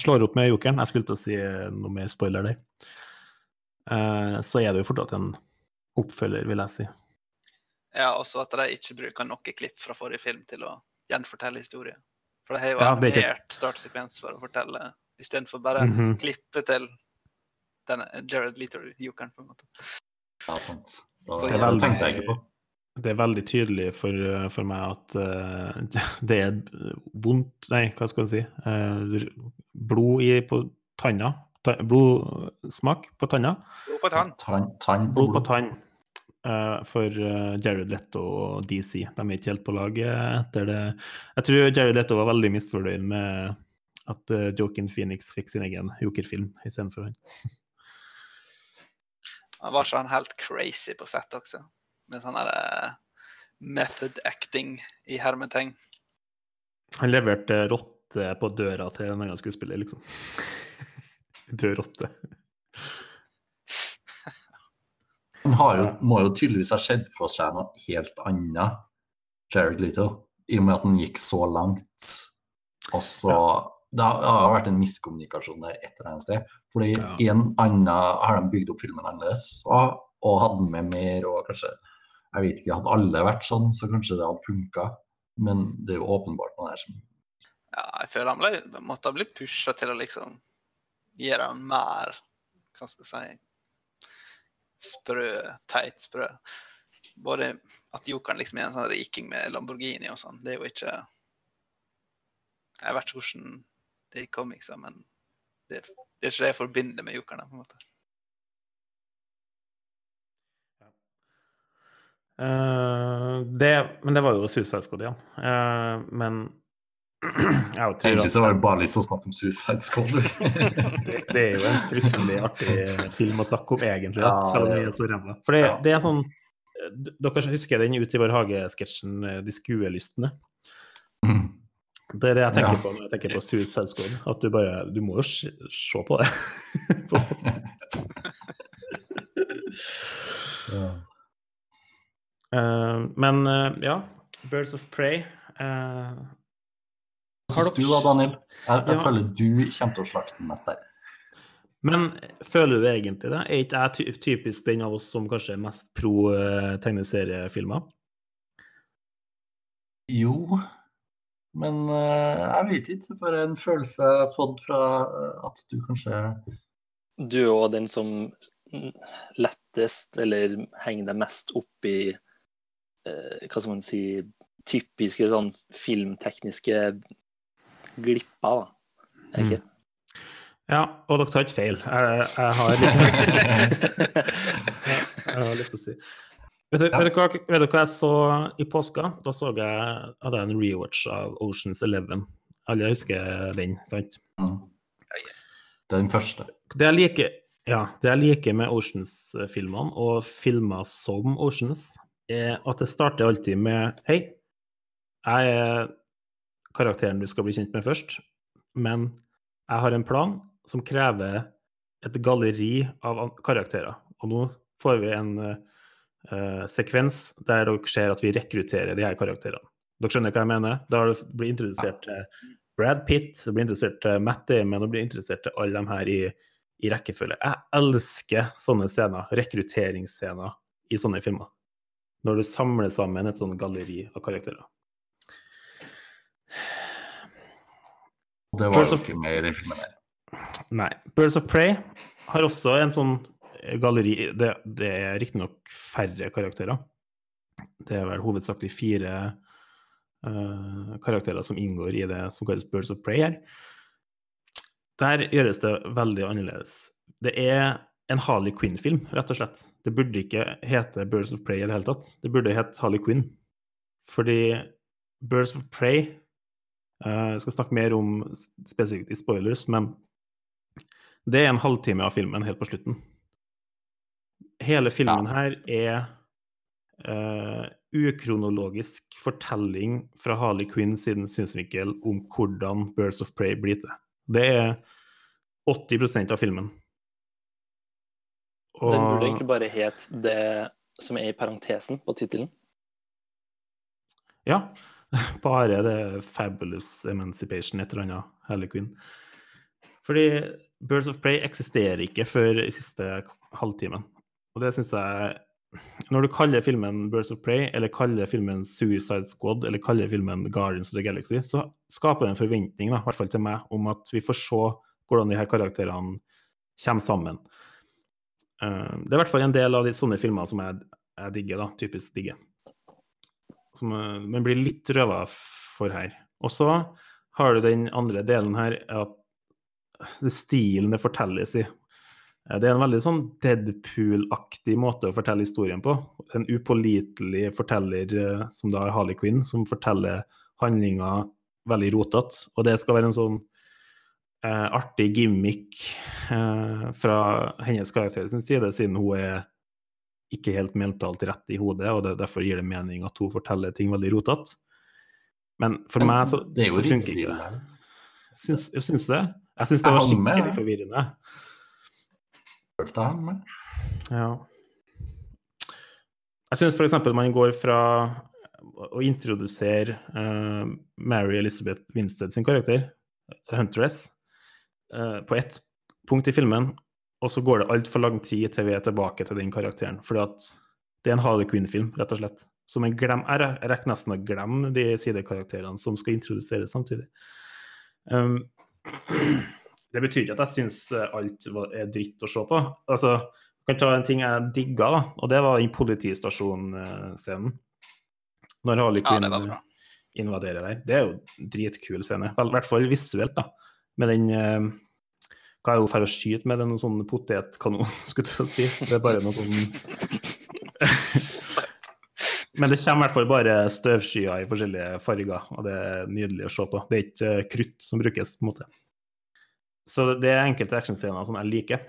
slår opp med jokeren. Jeg skulle til å si noe mer spoiler der. Så er det jo fortsatt en oppfølger, vil jeg si. Ja, også at de ikke bruker noe klipp fra forrige film til å gjenfortelle historien. For det har jo Ja, er animert startsekvens for å fortelle, istedenfor bare Mhm. klippe til denne Jared Leto-jokeren, på en måte. Ja, sant. Så det er veldig- tenkte jeg ikke på. Det er veldig tydelig for, for meg at uh, det er vondt Nei, hva skal jeg si? Uh, blod i, på tanna. Ta, blodsmak på tanna. Blod på tann. Tann, tann på Blod på blod. tann. Eh, for eh, Jared Leto og DC. De er ikke helt på lag eh, etter det. Jeg tror Jared Leto var veldig misfornøyd med at uh, Joaquin Phoenix fikk sin egen jokerfilm istedenfor han. Han var ikke han helt crazy på sett også. Med sånn derre eh, method acting i hermetegn. Han leverte rotte på døra til en annen skuespiller, liksom. Død rotte. Han har jo, må jo tydeligvis ha sett for seg noe helt annet, Jared Leto, i og med at han gikk så langt. Og så Det har- det har vært en miskommunikasjon der et eller annet sted. Fordi Ja. en annen har de bygd opp filmen annerledes og, og hadde med mer og kanskje Jeg vet ikke, hadde alle vært sånn, så kanskje det hadde funka. Men det er jo åpenbart noe der som Ja, jeg føler han ble, måtte ha blitt pusha til å liksom gjøre dem mer Hva skal jeg si Sprø. Teit sprø. Både at jokeren liksom er en sånn riking med Lamborghini og sånn, det er jo ikke Jeg vet ikke hvordan det er i comicsa, men det, det er ikke det jeg forbinder med jokeren. på en måte. Uh, det, men det var jo Suicide Squad, ja. Uh, men Egentlig så var det bare lyst til å snakke om Suicide Squad. det, det er jo en fryktelig artig film å snakke om, egentlig, da, Ja, selv om vi er så ræva. For det, ja. det er sånn Dere husker den Ute i vår hage-sketsjen eh, De skuelystne? Mm. Det er det jeg tenker Ja. på når jeg tenker på Suicide Squad. At du bare Du må jo se, se på det. Ja. uh, men uh, ja, Birds of Prey eh, Hva syns du da, Daniel? Jeg, jeg Ja. føler du kommer til å slakte den mest der. Men føler du egentlig det? Er ikke jeg ty typisk den av oss som kanskje er mest pro eh, tegneseriefilmer? Jo, men eh, jeg vet ikke. Det er bare en følelse jeg har fått fra eh, at du kanskje Du er òg den som lettest, eller henger deg mest opp i eh, Hva skal man si Typiske sånn filmtekniske glipper, da. Er ikke? Ja, og dere tar ikke feil. Jeg, jeg har litt Jeg har litt å si. Vet, du, vet, dere, hva- vet dere hva jeg så i påska? Da så jeg, hadde jeg en rewatch av Oceans Eleven. Alle husker den, sant? mm. Det er den første. Det jeg liker, ja, det jeg liker med Oceans-filmene, og filmer som Oceans, er at det starter alltid med Hei, jeg er karakteren du skal bli kjent med først, men jeg har en plan som krever et galleri av karakterer. Og nå får vi en uh, sekvens der dere ser at vi rekrutterer de her karakterene. Dere skjønner hva jeg mener? Da blitt introdusert til Brad Pitt, du blir interessert til Matt Damon og blir interessert til alle de her i, i rekkefølge. Jeg elsker sånne scener, rekrutteringsscener i sånne filmer. Når du samler sammen et sånt galleri av karakterer. Og det var Birds jo ikke of... mer der. Nei. Birds of Prey har også en sånn galleri Det, det er riktignok færre karakterer. Det er vel hovedsakelig fire uh, karakterer som inngår i det som kalles Birds of Prey her. Der gjøres det veldig annerledes. Det er en Harley Quinn-film, rett og slett. Det burde ikke hete Birds of Prey i det hele tatt. Det burde hete Harley Quinn. Fordi Birds of Prey Jeg skal snakke mer om spesifikt i spoilers, men det er en halvtime av filmen helt på slutten. Hele filmen her er uh, ukronologisk fortelling fra Harley Quinn sin synsvinkel om hvordan Birds of Prey blir til. Det er 80% av filmen. Og, Den burde egentlig bare het det som er i parentesen på tittelen. Ja. Bare det Fabulous Emancipation, et eller annet, Harley Quinn. Fordi Birds of Prey eksisterer ikke før i siste halvtimen. Og det syns jeg Når du kaller filmen Birds of Prey, eller kaller filmen Suicide Squad, eller kaller filmen Guardians of the Galaxy, så skaper det en forventning, da, i hvert fall til meg, om at vi får se hvordan de her karakterene kommer sammen. Eh, det er i hvert fall en del av de sånne filmer som jeg, jeg digger, da, typisk digger. Som man blir litt røva for her. Og så har du den andre delen her, at det stilen det fortelles i. Eh, Det er en veldig sånn Deadpool-aktig måte å fortelle historien på. En upålitelig forteller, eh, som da er Harley Quinn, som forteller handlinga veldig rotete. Og det skal være en sånn eh, artig gimmick eh, fra hennes karakter sin side, siden hun er ikke helt mentalt rett i hodet, og det, derfor gir det mening at hun forteller ting veldig rotete. Men for meg så, det så funker ikke det. Syns, jeg syns det. Jeg syns det var skikkelig forvirrende. Følte jeg med. Ja. Jeg syns f.eks. man går fra å introdusere uh, Mary Elizabeth Winstead sin karakter, Huntress, uh, på ett punkt i filmen, og så går det altfor lang tid til vi er tilbake til den karakteren. Fordi at det er en Harley Quinn-film, rett og slett. Så man glemmer, jeg rekker nesten å glemme de sidekarakterene som skal introduseres samtidig. Um, det betyr ikke at jeg syns alt er dritt å se på. Altså, jeg kan ta en ting jeg digga, og det var den politistasjon-scenen. Når Harley Quinn ja, invaderer der. Det er jo en dritkul scene. I hvert fall visuelt, da. Med den eh, Hva er hun for å skyte med? Det er noen sånn potetkanon, skulle jeg si. Det er bare noe sånn Men det kommer i hvert fall bare støvskyer i forskjellige farger, og det er nydelig å se på. Det er ikke eh, krutt som brukes, på en måte. Så det er enkelte actionscener som jeg liker.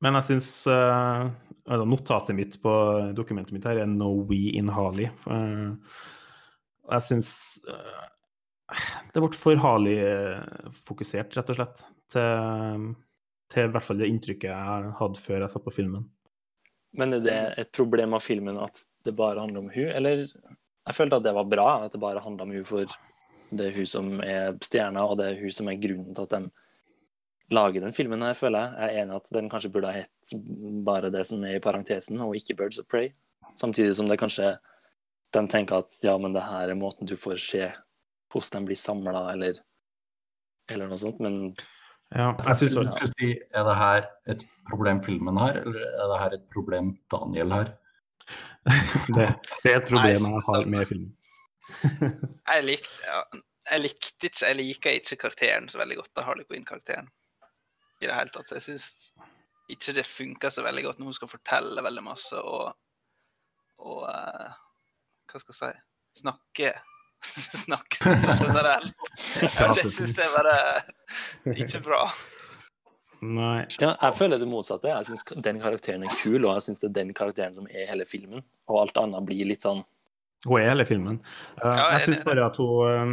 Men jeg syns uh, Notatet mitt på dokumentet mitt her er 'No We in Hali'. Uh, jeg syns eh, det ble for Harley-fokusert, rett og slett. Til, til i hvert fall det inntrykket jeg hadde før jeg satt på filmen. Men er det et problem av filmen at det bare handler om hun, eller Jeg følte at det var bra, at det bare handla om hun for det er hun som er stjerna, og det er hun som er grunnen til at de lager den filmen her, føler jeg. Jeg er enig at den kanskje burde ha hett bare det som er i parentesen, og ikke Birds of Prey. Samtidig som det kanskje de tenker at ja, men det her er måten du får se hvordan de blir samla, eller, eller noe sånt. Men Ja, jeg synes skulle også- si, Er det her et problem filmen har, eller er det her et problem Daniel har? det, det er et problem Nei, jeg jeg har med filmen. Jeg likte, ja, jeg likte ikke Jeg liker ikke karakteren så veldig godt, da Harley Quinn-karakteren. I det hele tatt. Så jeg syns ikke det funker så veldig godt når hun skal fortelle veldig masse og Og uh, hva skal jeg si Snakke Snakke generelt. Jeg, syns det er bare ikke bra. Nei. Ja, jeg føler det motsatte. Jeg syns den karakteren er kul, og jeg syns det er den karakteren som er hele filmen. Og alt annet blir litt sånn Hun er hele filmen. Uh, jeg syns bare at hun uh,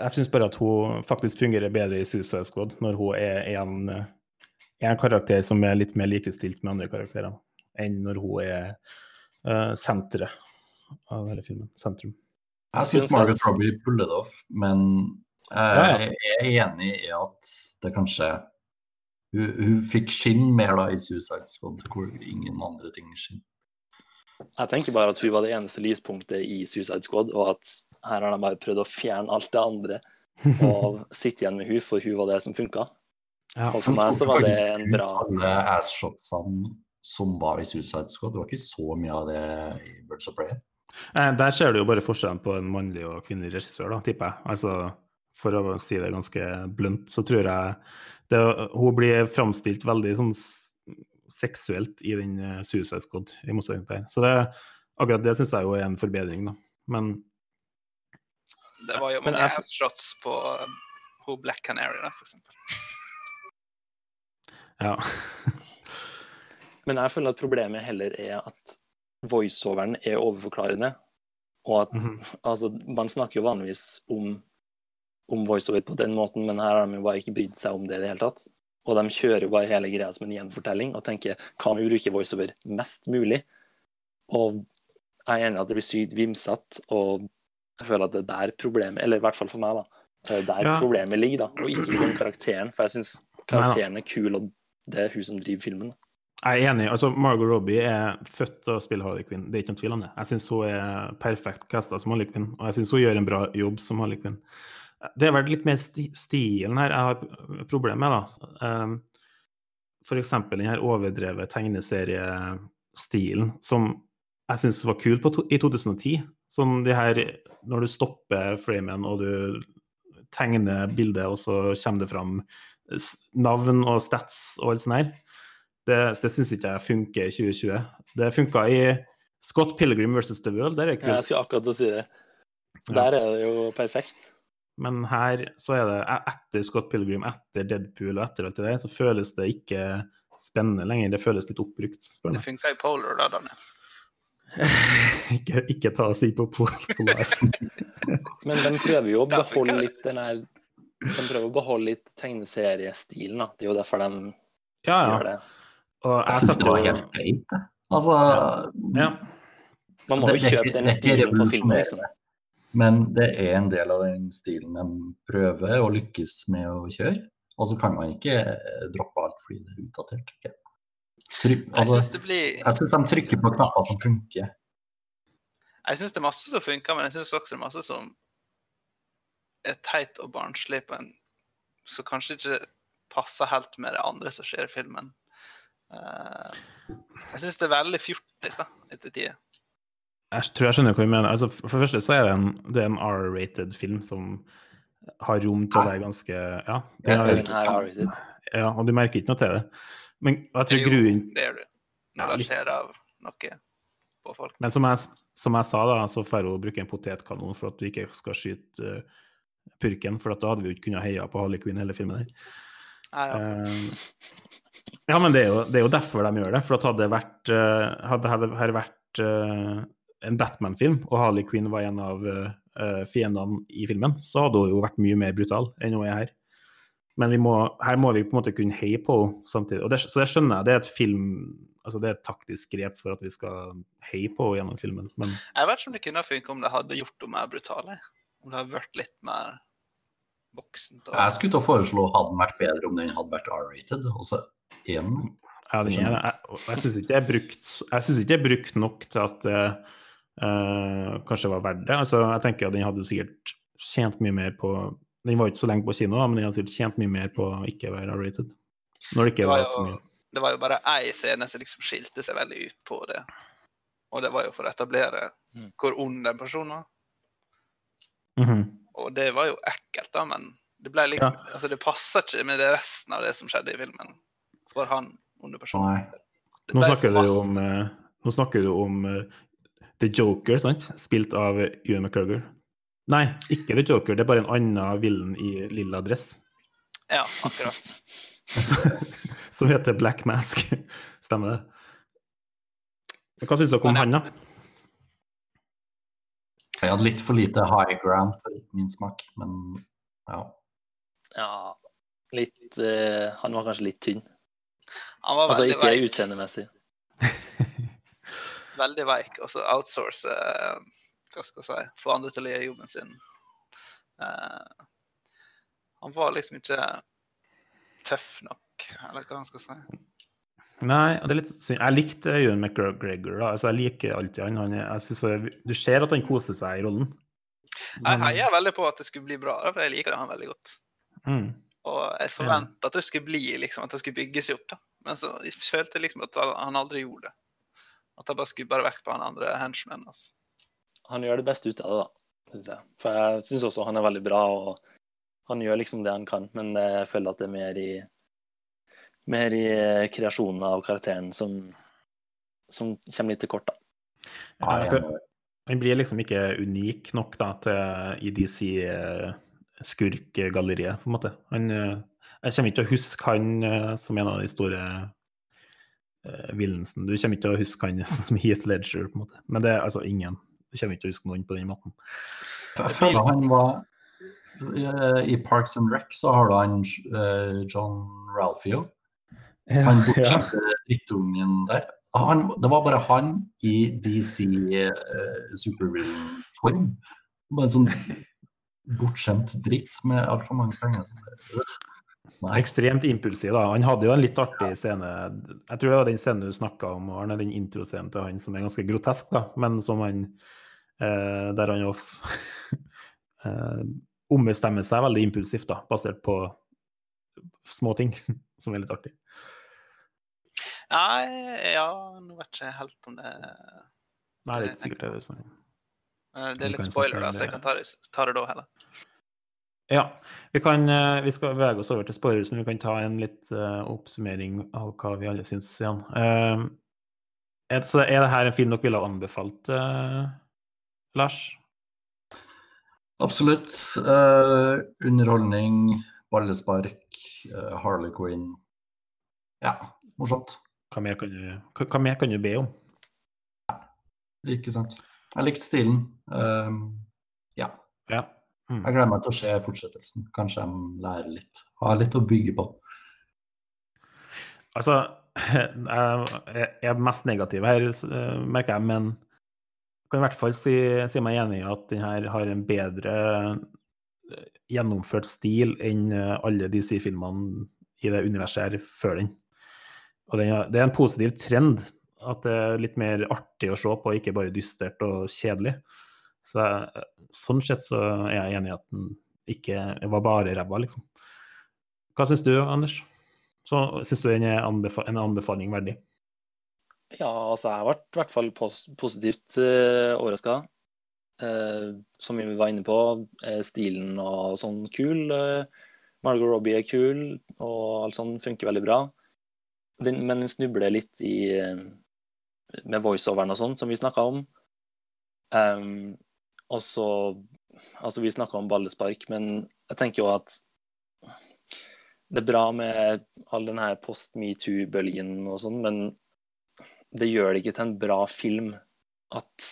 Jeg syns bare at hun faktisk fungerer bedre i Suicide Squad når hun er en, uh, en karakter som er litt mer likestilt med andre karakterer, enn når hun er uh, senteret av hele filmen. Sentrum. Jeg syns Synes Margaret Robbie puller det off, men jeg er enig i at det kanskje Hun, hun fikk skinn mer da i Suicide Squad, hvor ingen andre ting skinn. Jeg tenker bare at hun var det eneste lyspunktet i Suicide Squad, og at her har de bare prøvd å fjerne alt det andre og sitte igjen med hun, for hun var det som funka. Ja. Og for meg så var det en bra Alle asshotsene som var i Suicide Squad, det var ikke så mye av det i Birds of Prey. Eh, Der ser du jo bare forskjellen på en mannlig og kvinnelig regissør, da, tipper jeg. Altså, for å si det ganske blunt, så tror jeg det, hun blir framstilt veldig sånn seksuelt i den eh, Suicide Squad, i motsetning til her. Så det, akkurat det syns jeg jo er en forbedring, da. Men Det var jo Men mange jeg- shots på hun Black Canary, da, for eksempel. ja. Men jeg føler at problemet heller er at voiceoveren er overforklarende. Og at Mhm. altså, man snakker jo vanligvis om, om voiceover på den måten, men her har de jo bare ikke brydd seg om det i det hele tatt. Og de kjører jo bare hele greia som en gjenfortelling og tenker kan vi bruke voiceover mest mulig? Og jeg er enig i at det blir sykt vimsete, og jeg føler at det er der problemet Eller i hvert fall for meg, da. Det er der Ja. problemet ligger, da, og ikke i den karakteren. For jeg syns karakteren er kul, og det er hun som driver filmen. Jeg er enig. altså Margot Robbie er født til å spille Harley Quinn. Det er ikke noen tvil om det. Jeg syns hun er perfekt casta som Harley Quinn, og jeg syns hun gjør en bra jobb som Harley Quinn. Det er vel litt mer sti stilen her jeg har problemer med, da. Um, eksempel den her overdrevet tegneseriestilen som jeg syns var kul på i 2010. Sånn de her Når du stopper framen og du tegner bildet, og så kommer det fram navn og stats og alt sånt her. Det, det syns ikke jeg funker i 2020. Det funka i Scott Pilgrim versus The World, der er det Jeg skal akkurat til å si det. Ja. Der er det jo perfekt. Men her så er det e- etter Scott Pilgrim, etter Deadpool og etter alt det der, så føles det ikke spennende lenger. Det føles litt oppbrukt, spør Det funka i Polar, da, Daniel. ikke, ikke ta oss si på Polar. Men de prøver jo å beholde litt den her De prøver å beholde litt tegneseriestilen, da. Det er jo derfor de Ja, gjør det. Og Jeg syns det var helt greit. Altså ja. Man må jo kjøpe den ikke stilen på filmen, liksom. Men det er en del av den stilen de prøver å lykkes med å kjøre. Og så kan man ikke eh, droppe alt fordi det er utdatert. tenker jeg. altså, Jeg syns det blir jeg syns de trykker på knapper som funker. Jeg syns det er masse som funker, men jeg syns også det er masse som er teit og barnslig på en som kanskje ikke passer helt med det andre som skjer i filmen. Eh, jeg syns det er veldig fjortis, da, etter tida. Jeg tror jeg skjønner hva du mener. Altså, for det første så er det en, det er en R-rated film som har rom til å være ganske Ja, har, ja og du merker ikke noe til det. Men jeg tror gruen grunnen det gjør du. Når det skjer av noe på folk. Men som jeg, som jeg sa, da, så får hun bruke en potetkanon for at du ikke skal skyte uh, purken, for at da hadde vi jo ikke kunnet heie på Harley Quinn hele filmen her. Nei, ja. Men det er, jo, det er jo derfor de gjør det. For hadde det vært, eh, hadde hadde vært eh, en Batman-film, og Harley Quinn var en av eh, fiendene i filmen, så hadde hun jo vært mye mer brutal enn hun er her. Men vi må, her må vi på en måte kunne heie på henne samtidig. Det, så det skjønner jeg. Det er et film altså det er et taktisk grep for at vi skal heie på henne gjennom filmen. Men Jeg vet ikke om det kunne funke om det hadde gjort henne mer brutal. Om det hadde vært litt mer voksent. Og... Jeg skulle til å foreslå hadde den vært bedre om den hadde vært R-rated. Og så er Ja, den ene. jeg, jeg syns ikke det er brukt Jeg er brukt nok til at det uh, kanskje var verdt det. Altså, jeg tenker at den hadde sikkert tjent mye mer på Den var ikke så lenge på kino, men den hadde sikkert tjent mye mer på å ikke være R-rated. Når det ikke Det var, var så jo, mye. det var jo bare ei scene som liksom skilte seg veldig ut på det. Og det var jo for å etablere Mm. hvor ond den personen var. Mhm. Og det var jo ekkelt, da, men det ble liksom Altså, det passa ikke med det resten av det som skjedde i filmen. For han onde personen. Nå snakker du om, eh, nå snakker du om uh, The Joker, sant? Spilt av Ewan McGregor. Nei, ikke The Joker, det er bare en annen villen i lilla dress. Ja, akkurat. som heter Black Mask. Stemmer det? Hva syns dere om han, da? Jeg hadde litt for lite high ground for min smak, men ja. Ja, litt uh, Han var kanskje litt tynn. Han var Altså ikke veik. utseendemessig. Veldig veik. Og så outsource uh, Hva skal jeg si Få andre til å gjøre jobben sin. Uh, han var liksom ikke tøff nok, eller hva han skal si. Nei, det er litt synd. Jeg likte Ewan McGregor. da. Altså, jeg liker alltid han. han jeg synes Du ser at han koser seg i rollen. Jeg heier veldig på at det skulle bli bra, for jeg liker han veldig godt. Mm. Og jeg forventa at det skulle bli liksom, at det skulle bygges opp, da. Men så jeg følte liksom at han aldri gjorde det. At jeg bare skubba bare vekk på han andre henchmanen. Altså. Han gjør det beste ut av det, da, syns jeg. For jeg syns også han er veldig bra, og han gjør liksom det han kan, men jeg føler at det er mer i mer i kreasjonen av karakteren som, som kommer litt til kort, da. Ja, for han blir liksom ikke unik nok da, til EDC DC-skurkgalleriet, på en måte. Han, eh, jeg kommer ikke til å huske han eh, som en av de store uh, villensen. Du kommer ikke til å huske han som Heath Ledger, på en måte. Men det er altså ingen. Du kommer ikke til å huske noen på den måten. Jeg føler han var eh, I Parks and Rec så har du han eh, John Ralphio. Han bortskjemte drittungen der. Han, det var bare han i DC uh, supervillain-form. Bare en sånn bortskjemt dritt med altfor mange penger. Nei. Ekstremt impulsiv, da. Han hadde jo en litt artig scene. Jeg tror det var den scenen du snakka om, Arne, den introscenen til han som er ganske grotesk, da, men som han eh, Der han jo eh, ombestemmer seg veldig impulsivt, da, basert på små ting, som er litt artig. Nei, ja, nå vet jeg ikke helt om det Nei, det er ikke sikkert det er sånn. Eh, Det er litt spoiler, da, så jeg kan ta det, ta det da heller. Ja. Vi, kan, eh, vi skal bevege oss over til spoilers, men vi kan ta en litt uh, oppsummering av hva vi alle syns igjen. Uh, er, så er det her en film dere ville ha anbefalt, uh, Lars? Absolutt. Eh, underholdning, ballespark, Harley Quinn. Ja, morsomt. Hva mer kan du, hva, hva mer kan du be om? Ikke sant. Jeg likte stilen. Um, ja. Ja. Mm. Jeg gleder meg til å se fortsettelsen. Kanskje jeg lærer litt. Har litt å bygge på. Altså, jeg er mest negativ her, merker jeg, men jeg kan i hvert fall si, si meg enig i at den her har en bedre eh, gjennomført stil enn eh, alle DC-filmene i det universet her før den. Og det er en positiv trend at det er litt mer artig å se på, ikke bare dystert og kjedelig. Så jeg, sånn sett så er jeg enig i at den ikke var bare ræva, liksom. Hva syns du, Anders? Så syns du den er anbef en anbefaling verdig? Ja, altså jeg ble i hvert fall pos positivt uh, overraska. som vi var inne på, er stilen og sånn kul. Uh, Margot Robbie er kul, og alt sånn funker veldig bra. Den, men den snubler litt i eh, med voiceoveren og sånn, som vi snakka om. Um, og så Altså, vi snakka om ballespark, men jeg tenker jo at det er bra med all den her post metoo-bølgen og sånn, men det gjør det ikke til en bra film at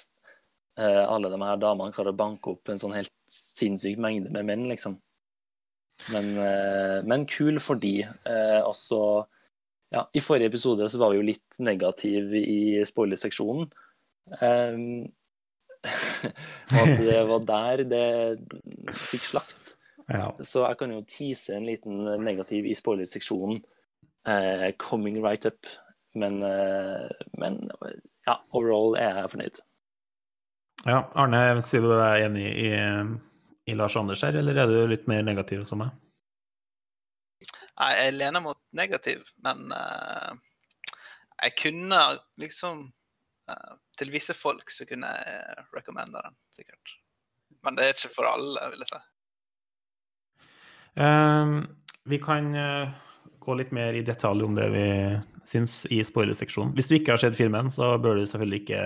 uh, alle de her damene klarer å banke opp en sånn helt sinnssyk mengde med menn, liksom. Men, uh, men kul for de. Eh, også ja, I forrige episode så var vi jo litt negative i spoilerseksjonen. Um, og at det var der det fikk slakt. Ja. Så jeg kan jo tease en liten negativ i spoilerseksjonen. Uh, coming right up. Men, uh, men ja, overall er jeg fornøyd. ja. Arne, sier du deg enig i, i Lars Anders her, eller er du litt mer negativ som meg? Jeg lener mot negativ, men eh, jeg kunne liksom eh, Til visse folk så kunne jeg recommende den, sikkert. Men det er ikke for alle, vil jeg si. Um, vi kan eh, gå litt mer i detalj om det vi syns i spoilerseksjonen. Hvis du ikke har sett filmen, så bør du selvfølgelig ikke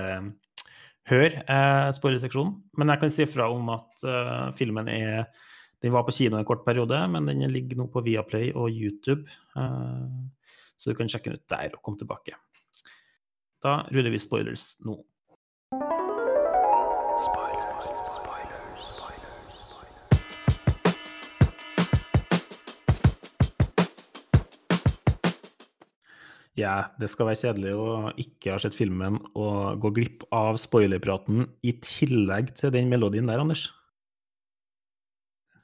høre eh, spoilerseksjonen. Men jeg kan si fra om at uh, filmen er Den var på kino en kort periode, men den ligger nå på Viaplay og YouTube. eh, så du kan sjekke den ut der og komme tilbake. Da ruller vi spoilers nå. Ja, det skal være kjedelig å ikke ha sett filmen og gå glipp av spoilerpraten i tillegg til den melodien der, Anders.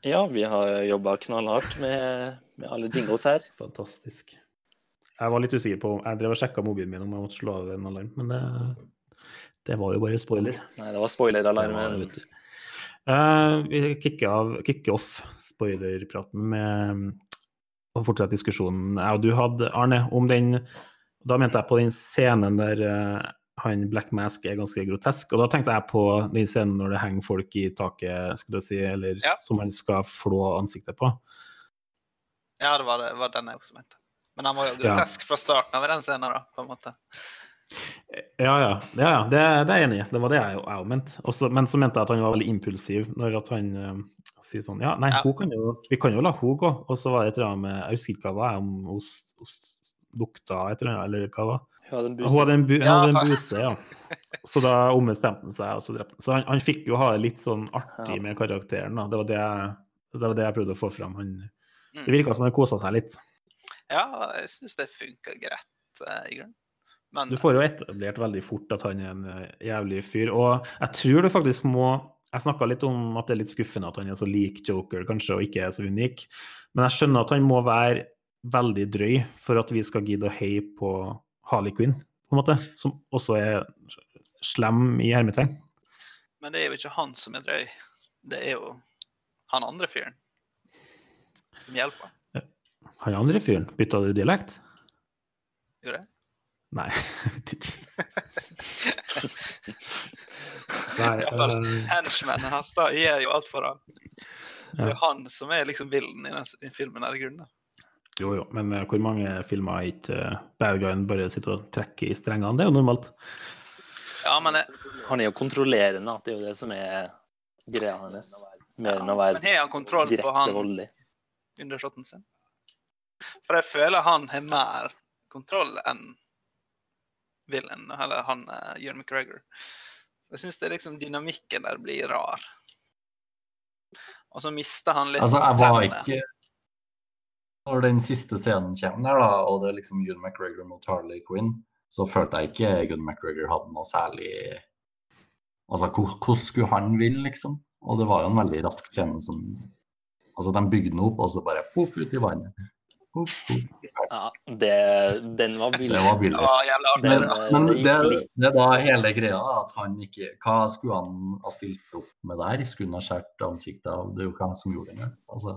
Ja, vi har jobba knallhardt med, med alle jingles her. Fantastisk. Jeg var litt usikker på Jeg drev og sjekka mobilen min om jeg måtte slå av en alarm, men det, det var jo bare spoiler. Nei, det var spoiler-alarmen. du. Eh, vi kicker, av, kicker off spoilerpraten med å fortsette diskusjonen jeg og du hadde, Arne, om den Da mente jeg på den scenen der eh, han Black Mask er ganske grotesk. Og da tenkte jeg på den scenen når det henger folk i taket, skulle jeg si, eller Ja. som han skal flå ansiktet på. Ja, det var, det var den jeg også mente. Men han var jo Ja. grotesk fra starten av i den scenen, da, på en måte. Ja, ja. ja, ja det, det er jeg enig i. Det var det jeg òg mente. Også, men så mente jeg at han var veldig impulsiv når han uh, sier sånn Ja, nei, Ja. kan jo, vi kan jo la hun gå. Og så var det et eller annet med Jeg husker ikke hva det var, om hun lukta et eller annet, eller hva det var. Hun hadde en Hun buse. hadde en, bu Ja. hadde en buse, ja. Så da ombestemte han seg, og så drepte han. Så han, han fikk jo ha det litt sånn artig med karakteren, da. Det var det jeg, det var det jeg prøvde å få fram. Han, Mm. det virka som han kosa seg litt. Ja, jeg syns det funka greit, eh, i grunnen. Men Du får jo etablert veldig fort at han er en eh, jævlig fyr. Og jeg tror du faktisk må Jeg snakka litt om at det er litt skuffende at han er så lik Joker, kanskje, og ikke er så unik. Men jeg skjønner at han må være veldig drøy for at vi skal gidde å heie på Harley Quinn, på en måte. Som også er slem i hermetegn. Men det er jo ikke han som er drøy. Det er jo han andre fyren som hjelper. Han andre fyren, bytta du dialekt? Gjorde jeg? Nei, jeg vet ikke. Eh, hans da gjør jo alt for ham. Det er jo han som er liksom villen i den i filmen Er i grunnen. da. Jo, jo, men uh, hvor mange filmer er ikke uh, bad guyen bare sitter og trekker i strengene? Det er jo normalt. Ja, men jeg, Han er jo kontrollerende, at det er jo det som er greia hans. Mer enn å Men være har han kontroll på direkte han voldelig. undersåtten sin? For jeg føler han har mer kontroll enn Villain, eller han uh, Jørn McGregor. Jeg syns det er liksom dynamikken der blir rar. Og så mister han litt Altså, jeg var ikke Når den siste scenen kommer der, da, og det er liksom Ewan McGregor mot Harley Quinn, så følte jeg ikke Ewan McGregor hadde noe særlig Altså, hvordan skulle han vinne, liksom? Og det var jo en veldig rask scene som Altså, de bygde den opp, og så bare poff, ut i vannet. Ja, det, den var billig. var Det var jævlig Ja, Men, det- men det det, er hele greia, at han ikke Hva skulle han ha stilt opp med der? Skulle han ha skåret ansiktet av? Det er jo ikke han som gjorde det engang. Altså,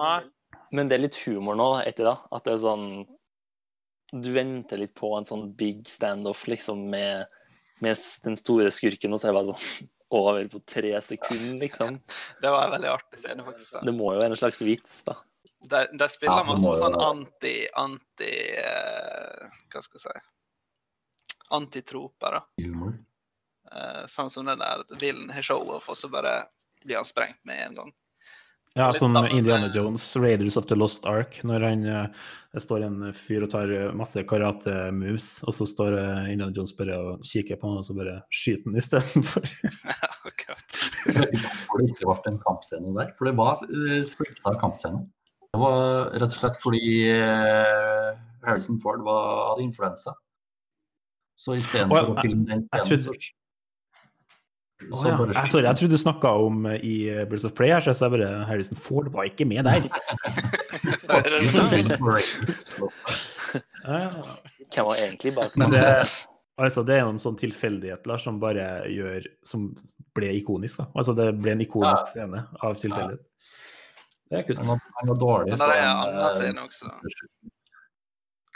Nei. Men det er litt humor nå etter det. At det er sånn Du venter litt på en sånn big standoff liksom med, med den store skurken, og så er det bare sånn over på tre sekunder, liksom. Det var en veldig artig scene, faktisk. da. Det må jo være en slags vits, da. Der, der spiller Ja, man som sånn anti... anti uh, Hva skal jeg si Antitroper, da. humor. Uh, sånn som den der Villen har show-off, og så bare blir han sprengt med en gang. Ja, som Indiana med- Jones, Raiders of the Lost Ark, når han, eh, det står en fyr og tar eh, masse karate-moves, og så står eh, Indiana Jones bare og kikker på han, og så bare skyter han istedenfor. Hvorfor det ikke ble en kampscene der, for det var uh, splita kampscene. Det var rett og slett fordi Harrison Ford var, hadde influensa. Så istedenfor Å, å filme den scenen, så, Å, ja. bare Sorry, jeg trodde du snakka om eh, i eh, Birds of Prey her, så jeg sa bare Harrison Ford var ikke med der. Hvem var egentlig bak Men det, altså, det er jo en sånn tilfeldighet Lars, som bare gjør Som ble ikonisk. da. Altså, det ble en ikonisk Ja. scene av tilfeldighet. Det er kutt. Han var, dårlig. Men så er en annen eh, scene også.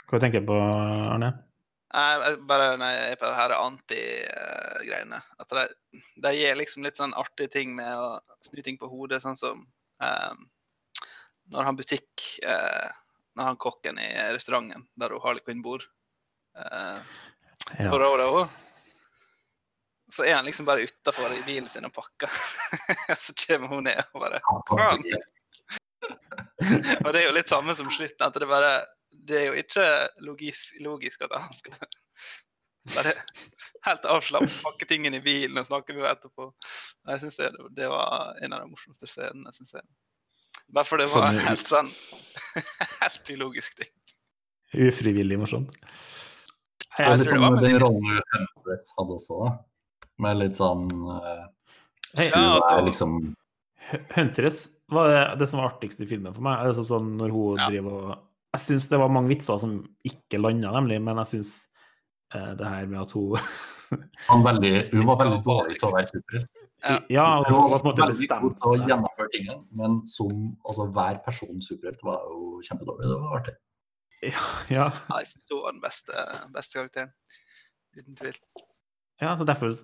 Hva tenker du på, Arne? Nei, bare nei, jeg på det her anti-greiene. At de, de gir liksom litt sånn artige ting med å snu ting på hodet, sånn som eh, når han butikk uh, Når han kokken i restauranten der hun Harley Quinn bor uh, Ja. for året òg, så er han liksom bare utafor i bilen sin og pakker. og så kommer hun ned og bare Og det er jo litt samme som slutten, at det bare Det er jo ikke logisk, logisk at han skal bare helt avslappet pakke tingene i bilen og snakke med henne etterpå. Jeg synes det, det var en av de morsomste scenene, syns jeg. Bare for det var Sånn- helt sånn Helt ulogisk ting. Ufrivillig morsomt. Det er Jeg litt sånn den rollen Hemsworth hadde også, da. Med litt sånn uh, Hei, Ja, liksom Huntress var det, det som var artigst i filmen for meg. Altså sånn når hun Ja. driver og Jeg syns det var mange vitser som ikke landa, nemlig, men jeg syns eh, det her med at hun han veldig, Hun var veldig dårlig til å være superhelt. Ja. Ja, Hun var på en måte bestemt til å gjennomføre tingene, men som altså, hver person superhelt var jo kjempedårlig. Det var artig. Ja, ja, Ja, jeg syns hun var den beste, beste karakteren. Uten tvil. ja, så derfor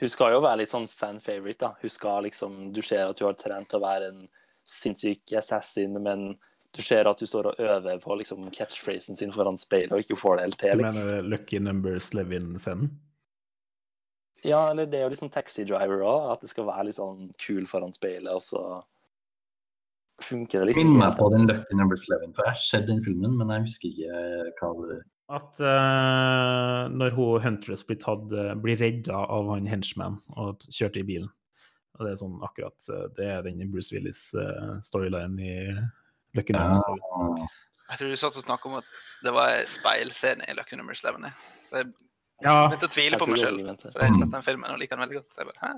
Hun skal jo være litt sånn fan favorite, da. Hun skal liksom Du ser at hun har trent til å være en sinnssyk assassin, men du ser at du står og øver på liksom catchphrasen sin foran speilet og ikke får det helt til. Liksom. mener Lucky Numbers Levin-scenen? Ja, eller det er jo liksom taxi driver òg, at det skal være litt sånn kul foran speilet, og så funker det liksom Minn meg på den Lucky Numbers Levin, for jeg har sett den filmen, men jeg husker ikke hva det At uh, når hun Huntress blir tatt eh, blir redda av han henchman og kjørt i bilen Og det er sånn akkurat eh, Det er den Bruce Willis-storyline i Lucky Number Ja. Jeg tror du satt og snakka om at det var speilscene i Lucky Numbers 11. Så jeg Ja, begynte å tvile på meg det sjøl, det. for jeg har sett den filmen og liker den veldig godt. Så jeg bare, Hæ?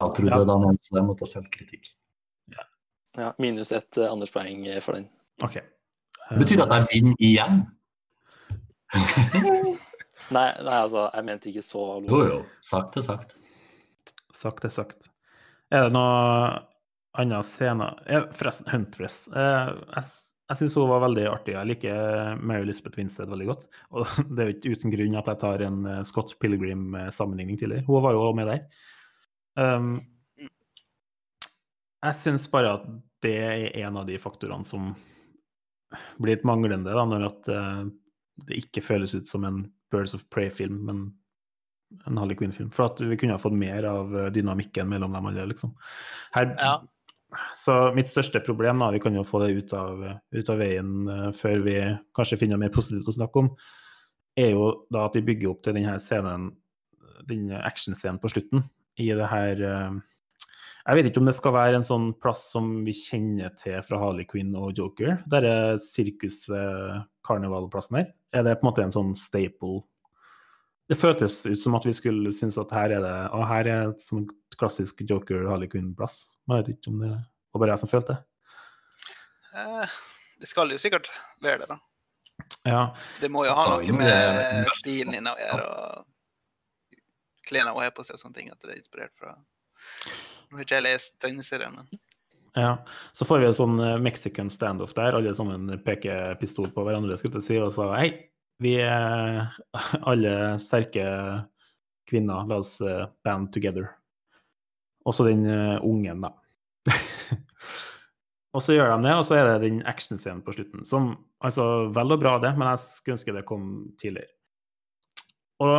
Da trodde jeg Daniel så jeg måtte ha selvkritikk. Ja, minus ett uh, Anders-poeng eh, for den. OK. Det betyr at jeg vinner igjen? Nei, nei, altså, jeg mente ikke så Jo, jo. Sagt er sagt. Sagt er sagt. Er det noe andre scener eh, Forresten, Huntress. Eh, jeg jeg syns hun var veldig artig. Jeg liker Mary Lisbeth Winstead veldig godt. Og det er jo ikke uten grunn at jeg tar en eh, Scott Pilgrim-sammenligning tidligere. Hun var jo også med der. Um, jeg syns bare at det er en av de faktorene som blir litt manglende, da, når at eh, det ikke føles ut som en Birds of Prey-film, men en Harley Quinn-film. For at vi kunne ha fått mer av eh, dynamikken mellom dem alle, liksom. Her, Ja. Så mitt største problem, da, vi kan jo få det ut av, ut av veien uh, før vi kanskje finner noe mer positivt å snakke om, er jo da at de bygger opp til denne scenen, den actionscenen på slutten, i det her uh, Jeg vet ikke om det skal være en sånn plass som vi kjenner til fra Harley Quinn og Joker, Det er sirkus-karnevalplassen her. Er det på en måte en sånn staple det føltes ut som at vi skulle synes at her er det og her er et sånn klassisk Joker Harley Quinn-plass. Jeg vet ikke om det var bare jeg som følte det. Eh, det skal jo sikkert være det, da. Ja, Det må jo ha noe med stilen din å gjøre, og klærne hun har på seg og sånne ting, at det er inspirert fra Nå har ikke jeg lest tegneserien, men ja. Så får vi en sånn eh, Mexican standoff der, alle sammen peker pistol på hverandre, skulle jeg si, og sa hei, vi er alle sterke kvinner, la oss eh, band together. Også den eh, ungen, da. og så gjør de det, og så er det den actionscenen på slutten, som altså vel og bra, det, men jeg skulle ønske det kom tidligere. Og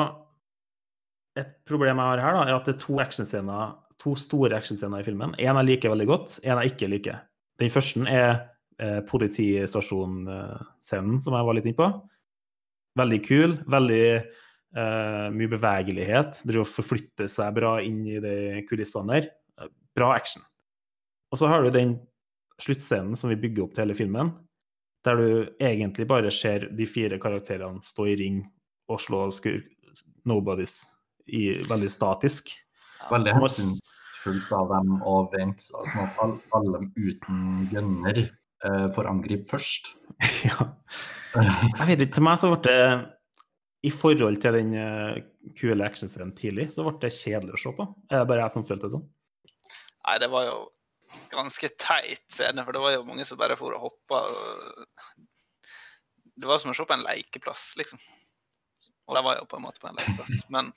et problem jeg har her, da, er at det er to actionscener, to store actionscener i filmen. En jeg liker veldig godt, en jeg ikke liker. Den første er eh, politistasjon-scenen, som jeg var litt inne på. Veldig kul, veldig uh, mye bevegelighet. Driver og forflytter seg bra inn i de kulissene der. Eh, Bra action. Og så har du den sluttscenen som vi bygger opp til hele filmen, der du egentlig bare ser de fire karakterene stå i ring og slå skur nobodies i veldig statisk. Veldig hensynsfullt av dem å vente sånn at alle, alle uten gunner eh, får angripe først. ja. Jeg vet ikke, til meg så ble det I forhold til den eh, kule actionscenen tidlig, så ble det kjedelig å se på. Er det bare jeg som følte det sånn? Nei, det var jo ganske teit scene, for det var jo mange som bare for og hoppa. Det var som å se på en lekeplass, liksom. Og det var jo på en måte på en lekeplass, men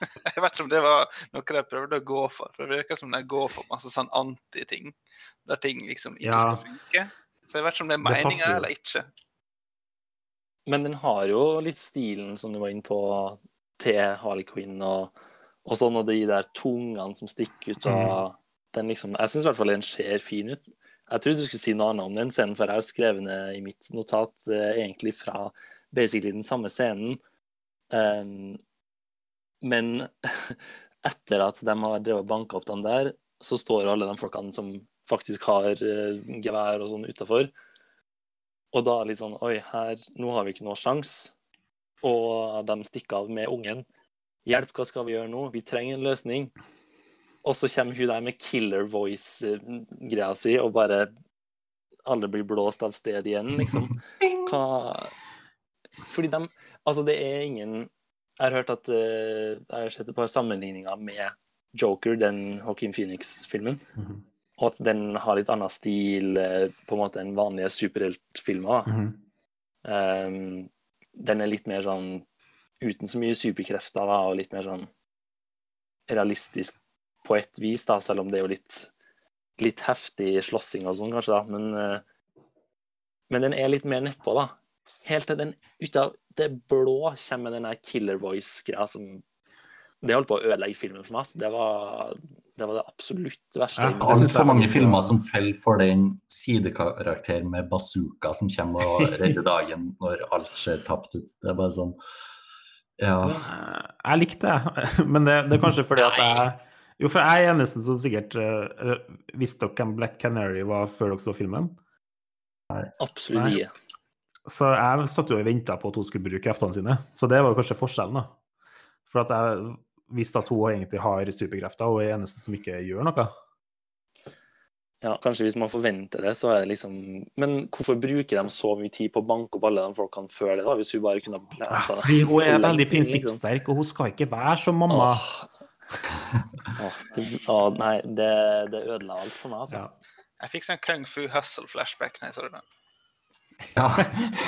jeg vet ikke om det var noe de prøvde å gå for. For det virker som de går for masse sånn anti-ting, der ting liksom ikke Ja. skal funke. Så jeg vet ikke om det er meninga eller ikke. Men den har jo litt stilen, som du var inne på, til Harley Quinn og, og sånn, og de der tungene som stikker ut av den liksom Jeg syns i hvert fall den ser fin ut. Jeg trodde du skulle si noe annet om den scenen, for jeg har skrevet ned i mitt notat eh, egentlig fra basically den samme scenen. Um, men etter at de har drevet banka opp dem der, så står alle de folkene som faktisk har eh, gevær og sånn utafor. Og da er det litt sånn Oi, her, nå har vi ikke noe sjans. Og de stikker av med ungen. Hjelp, hva skal vi gjøre nå? Vi trenger en løsning. Og så kommer hun der med killer voice-greia si, og bare Alle blir blåst av sted igjen, liksom. Hva Fordi de Altså, det er ingen Jeg har hørt at eh, Jeg har sett et par sammenligninger med Joker, den Joaquin Phoenix-filmen. Mhm. Og at den har litt annen stil eh, på en måte enn vanlige superheltfilmer. Mm -hmm. Um, den er litt mer sånn uten så mye superkrefter da, og litt mer sånn realistisk på et vis, da, selv om det er jo litt, litt heftig slåssing og sånn, kanskje, da. Men, uh, men den er litt mer nedpå, da. Helt til den ut av det blå kommer den der killer voice-greia som Det holdt på å ødelegge filmen for meg. så Det var det, var det absolutt verste. Jeg har Altfor mange filmer som faller for den sidekarakter med bazooka som kommer og redder dagen når alt ser tapt ut. Det er bare sånn Ja. Jeg likte det, men det, det er kanskje fordi at jeg Jo, for jeg er eneste som sikkert uh, Visste dere hvem Black Canary var før dere så filmen? Absolutt Nei. ikke. Så jeg satt jo og venta på at hun skulle bruke kreftene sine. Så det var kanskje forskjellen, da. For at jeg visste at hun egentlig har superkrefter, og er eneste som ikke gjør noe. Ja, kanskje hvis man forventer det, så er det liksom Men hvorfor bruker de så mye tid på å banke opp alle de folkene før det, da? Hvis hun bare kunne ha Ja, blæsta Fordi hun er veldig prinsippsterk, liksom. og hun skal ikke være som mamma. Åh. Åh, det, åh, nei, det, det ødela alt for meg, altså. Ja. Jeg fikk sånn Kung Fu Hustle-flashback når jeg så den. Ja.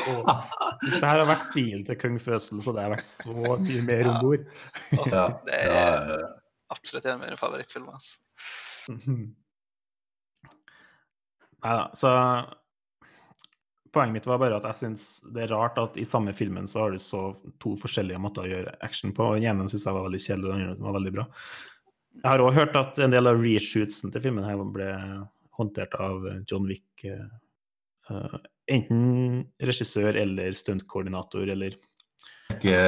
Hvis det her har vært stilen til Kung Føsel, så det har vært så mye mer om bord. Ja. Det er absolutt en av mine favorittfilmer. Altså. Nei da, så poenget mitt var bare at jeg syns det er rart at i samme filmen så har du så to forskjellige måter å gjøre action på. og Den ene syns jeg var veldig kjedelig, den andre var veldig bra. Jeg har òg hørt at en del av reshootsen til filmen her ble håndtert av John Wick. eh, eh, enten regissør eller stuntkoordinator eller Er ikke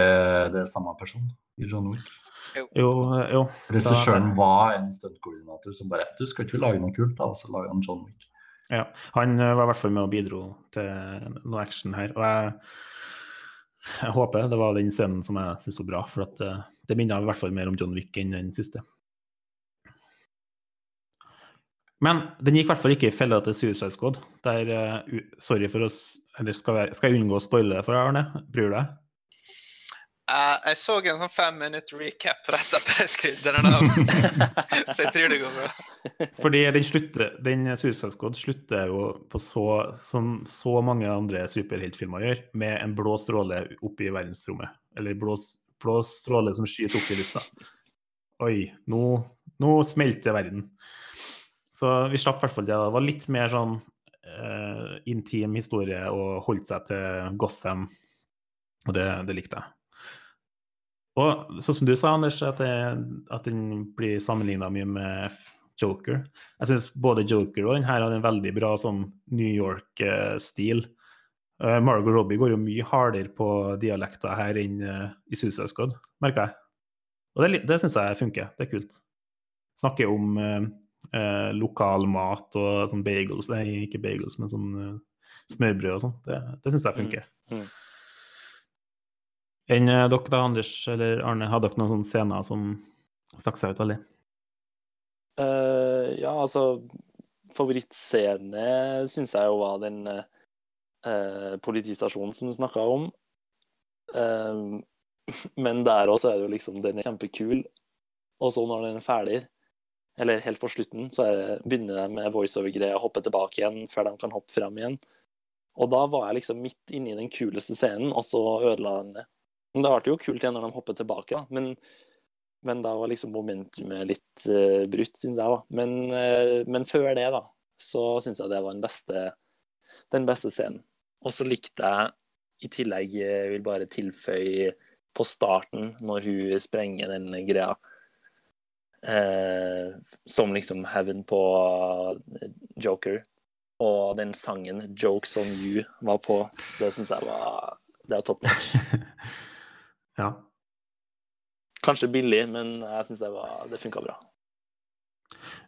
det samme person i John Wick? Jo, jo, jo. Regissøren var en stuntkoordinator som bare Du, skal ikke lage noe kult, da? Og så lager han John Wick. Ja, han var i hvert fall med og bidro til noe action her. Og jeg, jeg håper det var den scenen som jeg syntes var bra, for at eh, det minner i hvert fall mer om John Wick enn den siste. Men den gikk i hvert fall ikke i fella til Suicide Squad. Der, uh, sorry for oss Eller skal jeg, skal jeg unngå å spoile det for deg, Arne? Bryr du deg? Uh, jeg så en sånn fem minutter recap rett etter jeg skrev den av. så jeg tror det går bra. Fordi den, slutter, den Suicide Squad slutter jo på så, som så mange andre superheltfilmer gjør, med en blå stråle opp i verdensrommet. Eller blå, blå stråle som skyter opp i lufta. Oi, nå, nå smelter verden. Så vi slapp i hvert fall det. Det var litt mer sånn uh, intim historie og holdt seg til Gotham, og det, det likte jeg. Og sånn som du sa, Anders, at, det, at den blir sammenligna mye med Joker. Jeg syns både Joker og den her har en veldig bra sånn New York-stil. Uh, Margot Robbie går jo mye hardere på dialekter her enn uh, i Suicide Squad, merker jeg. Og det, det syns jeg funker. Det er kult. Snakker om eh, eh, lokal mat og sånn bagels Nei, ikke bagels, men sånn uh, smørbrød og sånn. Det, det syns jeg funker. Mm, mm. Enn eh, dere da, Anders eller Arne, har dere noen sånne scener som stakk seg ut veldig? Uh, ja, altså Favorittscene syns jeg jo var den uh, politistasjonen som du snakka om. Uh, men der også er det jo liksom Den er kjempekul. Og så når den er ferdig, eller helt på slutten, så det, begynner de med voiceover-greia hoppe tilbake igjen før de kan hoppe frem igjen. Og da var jeg liksom midt inne i den kuleste scenen, og så ødela de det. Men det ble jo kult igjen når de hoppet tilbake, da. Men men da var liksom momentumet litt uh, brutt, syns jeg. da. Men, uh, men før det, da, så syns jeg det var den beste, den beste scenen. Og så likte jeg i tillegg, jeg vil bare tilføye på starten, når hun sprenger den greia, eh, som liksom hevn på Joker, og den sangen 'Jokes on You' var på, det syns jeg var Det er topp notch. Ja. Kanskje billig, men jeg syns det, var- det funka bra.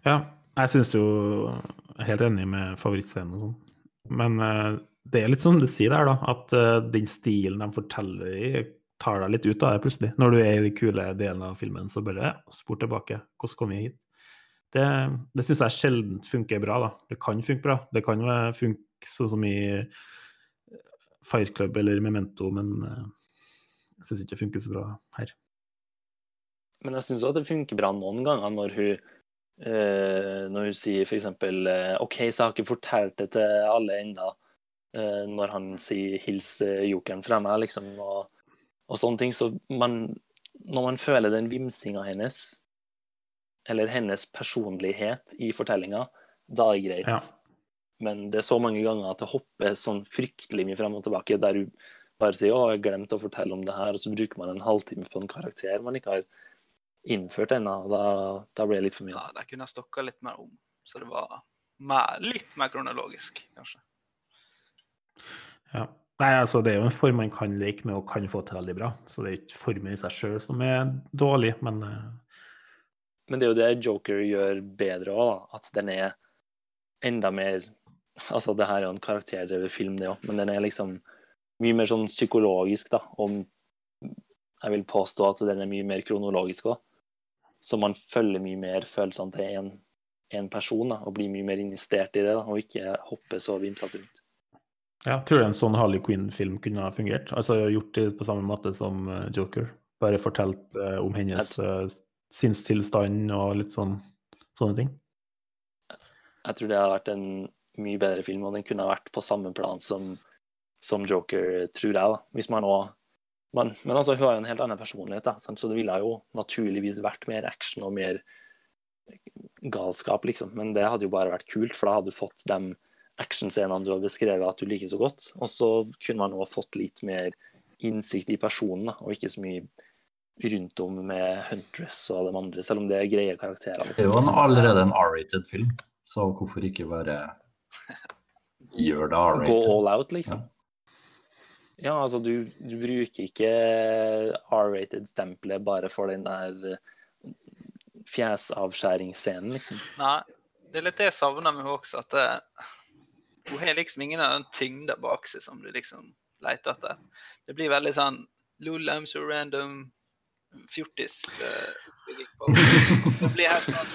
Ja, jeg syns jo helt enig med favorittscenen og sånn. Men eh, det er litt som du sier der, da, at eh, den stilen de forteller i, tar deg litt ut av det plutselig. Når du er i de kule delene av filmen, så bare ja, spor tilbake. Hvordan kom vi hit? Det, det syns jeg sjelden funker bra, da. Det kan funke bra. Det kan funke sånn som i Fight Club eller Memento, men eh, jeg syns ikke det funker så bra her. Men jeg syns òg det funker bra noen ganger når hun Uh, når hun sier f.eks.: eh, OK, så jeg har ikke fortalt det til alle ennå. Uh, når han sier 'hils eh, jokeren fra meg', liksom, og, og sånne ting. Så man, når man føler den vimsinga hennes, eller hennes personlighet i fortellinga, da er det greit. Ja. Men det er så mange ganger at det hopper sånn fryktelig mye frem og tilbake, der hun bare sier 'Å, jeg glemte å fortelle om det her', og så bruker man en halvtime på en karakter man ikke har innført ennå. Da, da blir det litt for mye. Ja, de kunne jeg stokka litt mer om, så det var mer, litt mer kronologisk, kanskje. Ja. Nei, altså Det er jo en form man kan leke med og kan få til veldig bra. Så det er ikke formen i seg sjøl som er dårlig, men eh, Men det er jo det Joker gjør bedre òg, at den er enda mer Altså, det her er jo en karakterdrevet film, det òg, men den er liksom mye mer sånn psykologisk, da. Og jeg vil påstå at den er mye mer kronologisk òg. Så man følger mye mer følelsene til en person, da, og blir mye mer investert i det, da, og ikke hopper så vimsete rundt. Ja, tror du en sånn Harley Quinn-film kunne ha fungert? Altså gjort det på samme måte som eh, Joker? Bare fortalt eh, om hennes uh, sinnstilstand og litt sånn sånne ting? Jeg tror det har vært en mye bedre film, og den kunne ha vært på samme plan som, som Joker, tror jeg. da. Hvis man også, man, men altså, hun har jo en helt annen personlighet, da, sant? så det ville jo naturligvis vært mer action og mer galskap, liksom. Men det hadde jo bare vært kult, for da hadde du fått de actionscenene du har beskrevet at du liker så godt. Og så kunne man også fått litt mer innsikt i personen, og ikke så mye rundt om med Huntress og de andre, selv om det er greie karakterer. Det er jo en, allerede en R-rated film, så hvorfor ikke bare gjøre det R-rated? Gå all out, liksom. Ja, altså, du, du bruker ikke R-rated-stempelet bare for den der eh, fjesavskjæringsscenen, liksom. Nei, det er litt det jeg savner med henne også, at det, hun har liksom ingen av den tyngda bak seg som du liksom leter etter. Det blir veldig sånn Lol, I'm so random. Fjortis. eh, det blir helt sånn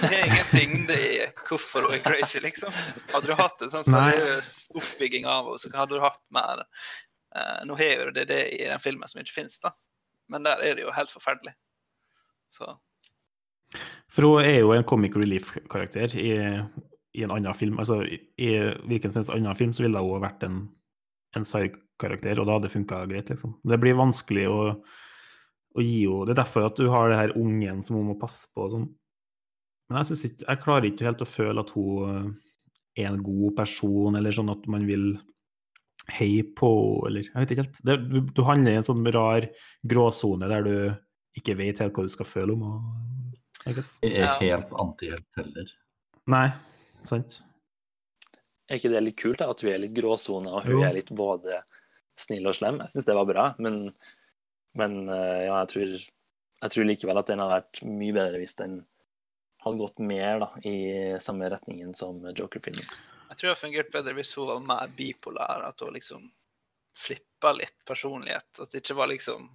Det er ingen tyngde i hvorfor hun er crazy, liksom. Hadde du hatt en sånn seriøs oppbygging av henne, så hadde du hatt mer uh, Nå har jo det det i den filmen som ikke finnes, da. Men der er det jo helt forferdelig. Så For hun er jo en comic relief-karakter i, i en annen film. Altså, i, hvilken som helst annen film så ville hun ha vært en, en side-karakter, og da hadde det funka greit, liksom. Det blir vanskelig å, å gi henne Det er derfor at du har det her ungen som hun må passe på og sånn. Men jeg, synes ikke, jeg klarer ikke helt å føle at hun eh, er en god person, eller sånn at man vil heie på henne, eller Jeg vet ikke helt. Det, du, du handler i en sånn rar gråsone der du ikke vet helt hva du skal føle om henne. Jeg er helt antihelt heller. Nei, sant? Er ikke det litt kult, da? At hun er litt gråsone, og hun Jo. er litt både snill og slem? Jeg syns det var bra, men, men eh, ja, jeg tror, jeg tror likevel at den hadde vært mye bedre hvis den hadde gått mer da, i samme retningen som Joker-filmen. Jeg tror det hadde fungert bedre hvis hun var mer bipolar, at hun liksom flippa litt personlighet. At det ikke var liksom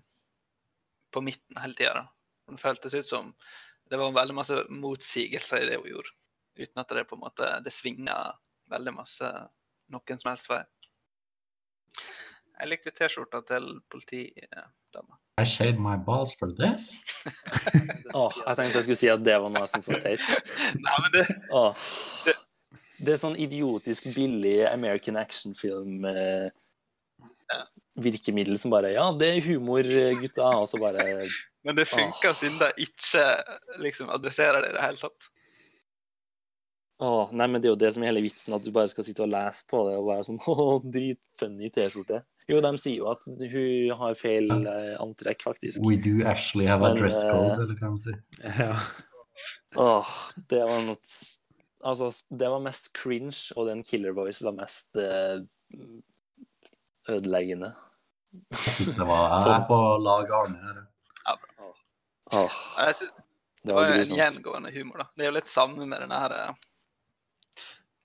på midten hele tida. Det føltes ut som det var veldig masse motsigelser i det hun gjorde, uten at det på en måte det svinger veldig masse noen som helst vei. Jeg likte T-skjorta til politidama. I shade my balls for this. Åh, jeg tenkte jeg skulle si at det var noe jeg syntes var teit. Nei, men det, Oh. Det er sånn idiotisk billig American action-film eh, som bare Ja, det er humor, gutta. Og så bare men det funker oh. siden de ikke liksom adresserer det i det hele tatt. Åh, nei, men det er jo det som er hele vitsen, at du bare skal sitte og lese på det og være sånn Åh, dritfunny T-skjorte. Jo, de sier jo at hun har feil eh, antrekk, faktisk. We do actually have a dress eh, code, eller hva man sier. Ja. Åh, det var noe Altså, det var mest cringe, og den killer voice var mest eh, ødeleggende. Jeg syns det var jeg er på lag Arne her. Åh, Jeg synes, det Det var var jo en gjengående humor, da. Det er jo litt samme med den her eh,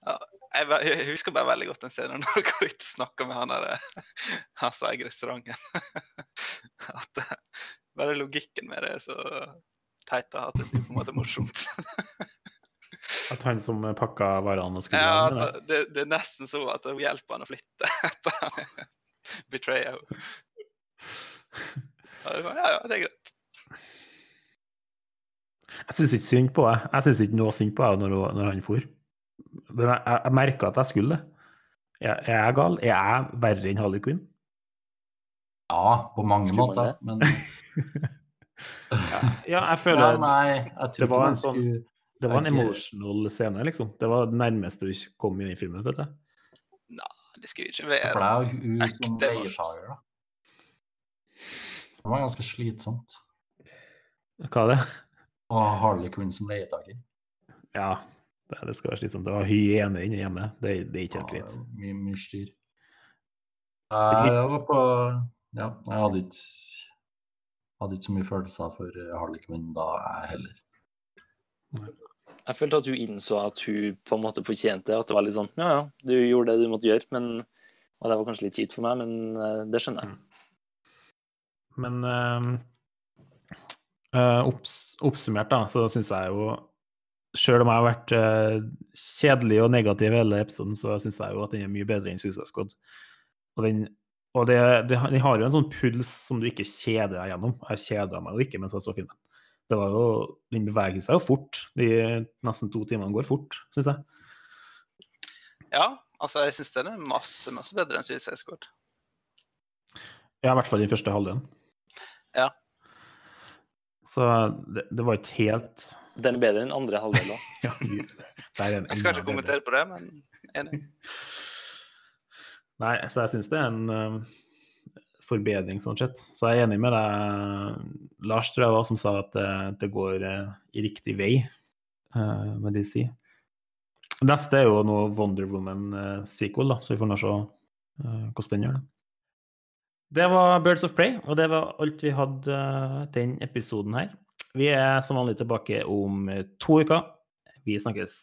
ja, jeg, jeg husker bare veldig godt den scenen når du går ut og snakker med han der eh, han som eier restauranten. At eh, bare logikken med det er så teit at det blir på en måte morsomt. At han som pakka varene og skulle Ja, det, det, det er nesten så at det hjelper han å flytte etter han betrayer henne. Ja, sånn, ja, ja, det er greit. Jeg syns ikke synd på deg. Jeg syns ikke noe synd på deg når, når han for. Men jeg, jeg, jeg merka at jeg skulle det. Jeg, er jeg gal? Er jeg verre enn Harley Quinn? Ja, på mange Skulle måter, men Ja, jeg ja, Nei, jeg Det var en sånn- skulle Det var en Jeg emotional scene, liksom. Det var det nærmeste du kom i den filmen. vet du. Det skulle ikke For være det er jo hun som leietager, da. Det var ganske slitsomt Hva er det? å ha Harley Quinn som leietager. Ja, det, det skal være slitsomt. Å var hyene inne hjemme. Det, det er ikke helt greit. Mye, mye styr. Jeg, jeg var på Ja, jeg hadde ikke hadde ikke så mye følelser for Harley Quinn da, jeg heller. Jeg følte at hun innså at hun på en måte fortjente at det var litt sånn Ja, ja, du gjorde det du måtte gjøre, men Og det var kanskje litt kjipt for meg, men eh, det skjønner jeg. Men øh, øh, opps, oppsummert, da, så syns jeg jo Sjøl om jeg har vært uh, kjedelig og negativ hele episoden, så syns jeg jo at den er mye bedre enn Suicide Squad. Og, den, og det, det, den har jo en sånn puls som du ikke kjeder deg gjennom. Jeg kjeda meg jo ikke mens jeg så filmen. Det var jo, Den beveger seg jo fort. De nesten to timene går fort, syns jeg. Ja, altså, jeg syns den er masse, masse bedre enn Suicide Squad. Ja, i hvert fall den første halvdelen. Ja. Så det, det var ikke helt Den er bedre enn andre halvdel. ja, Jeg skal ikke bedre. kommentere på det, men Enig. Nei, så jeg syns det er en uh, forbedring sånn sett. Så jeg er enig med deg, Lars, tror jeg var, som sa at det, det går uh, i riktig vei uh, med DC. Neste er jo noe Wonder Woman-sequel, da, så vi får nå se eh, hvordan den gjør det. Det var Birds of Prey, og det var alt vi hadde eh, den episoden her. Vi er som vanlig tilbake om to uker. Vi snakkes.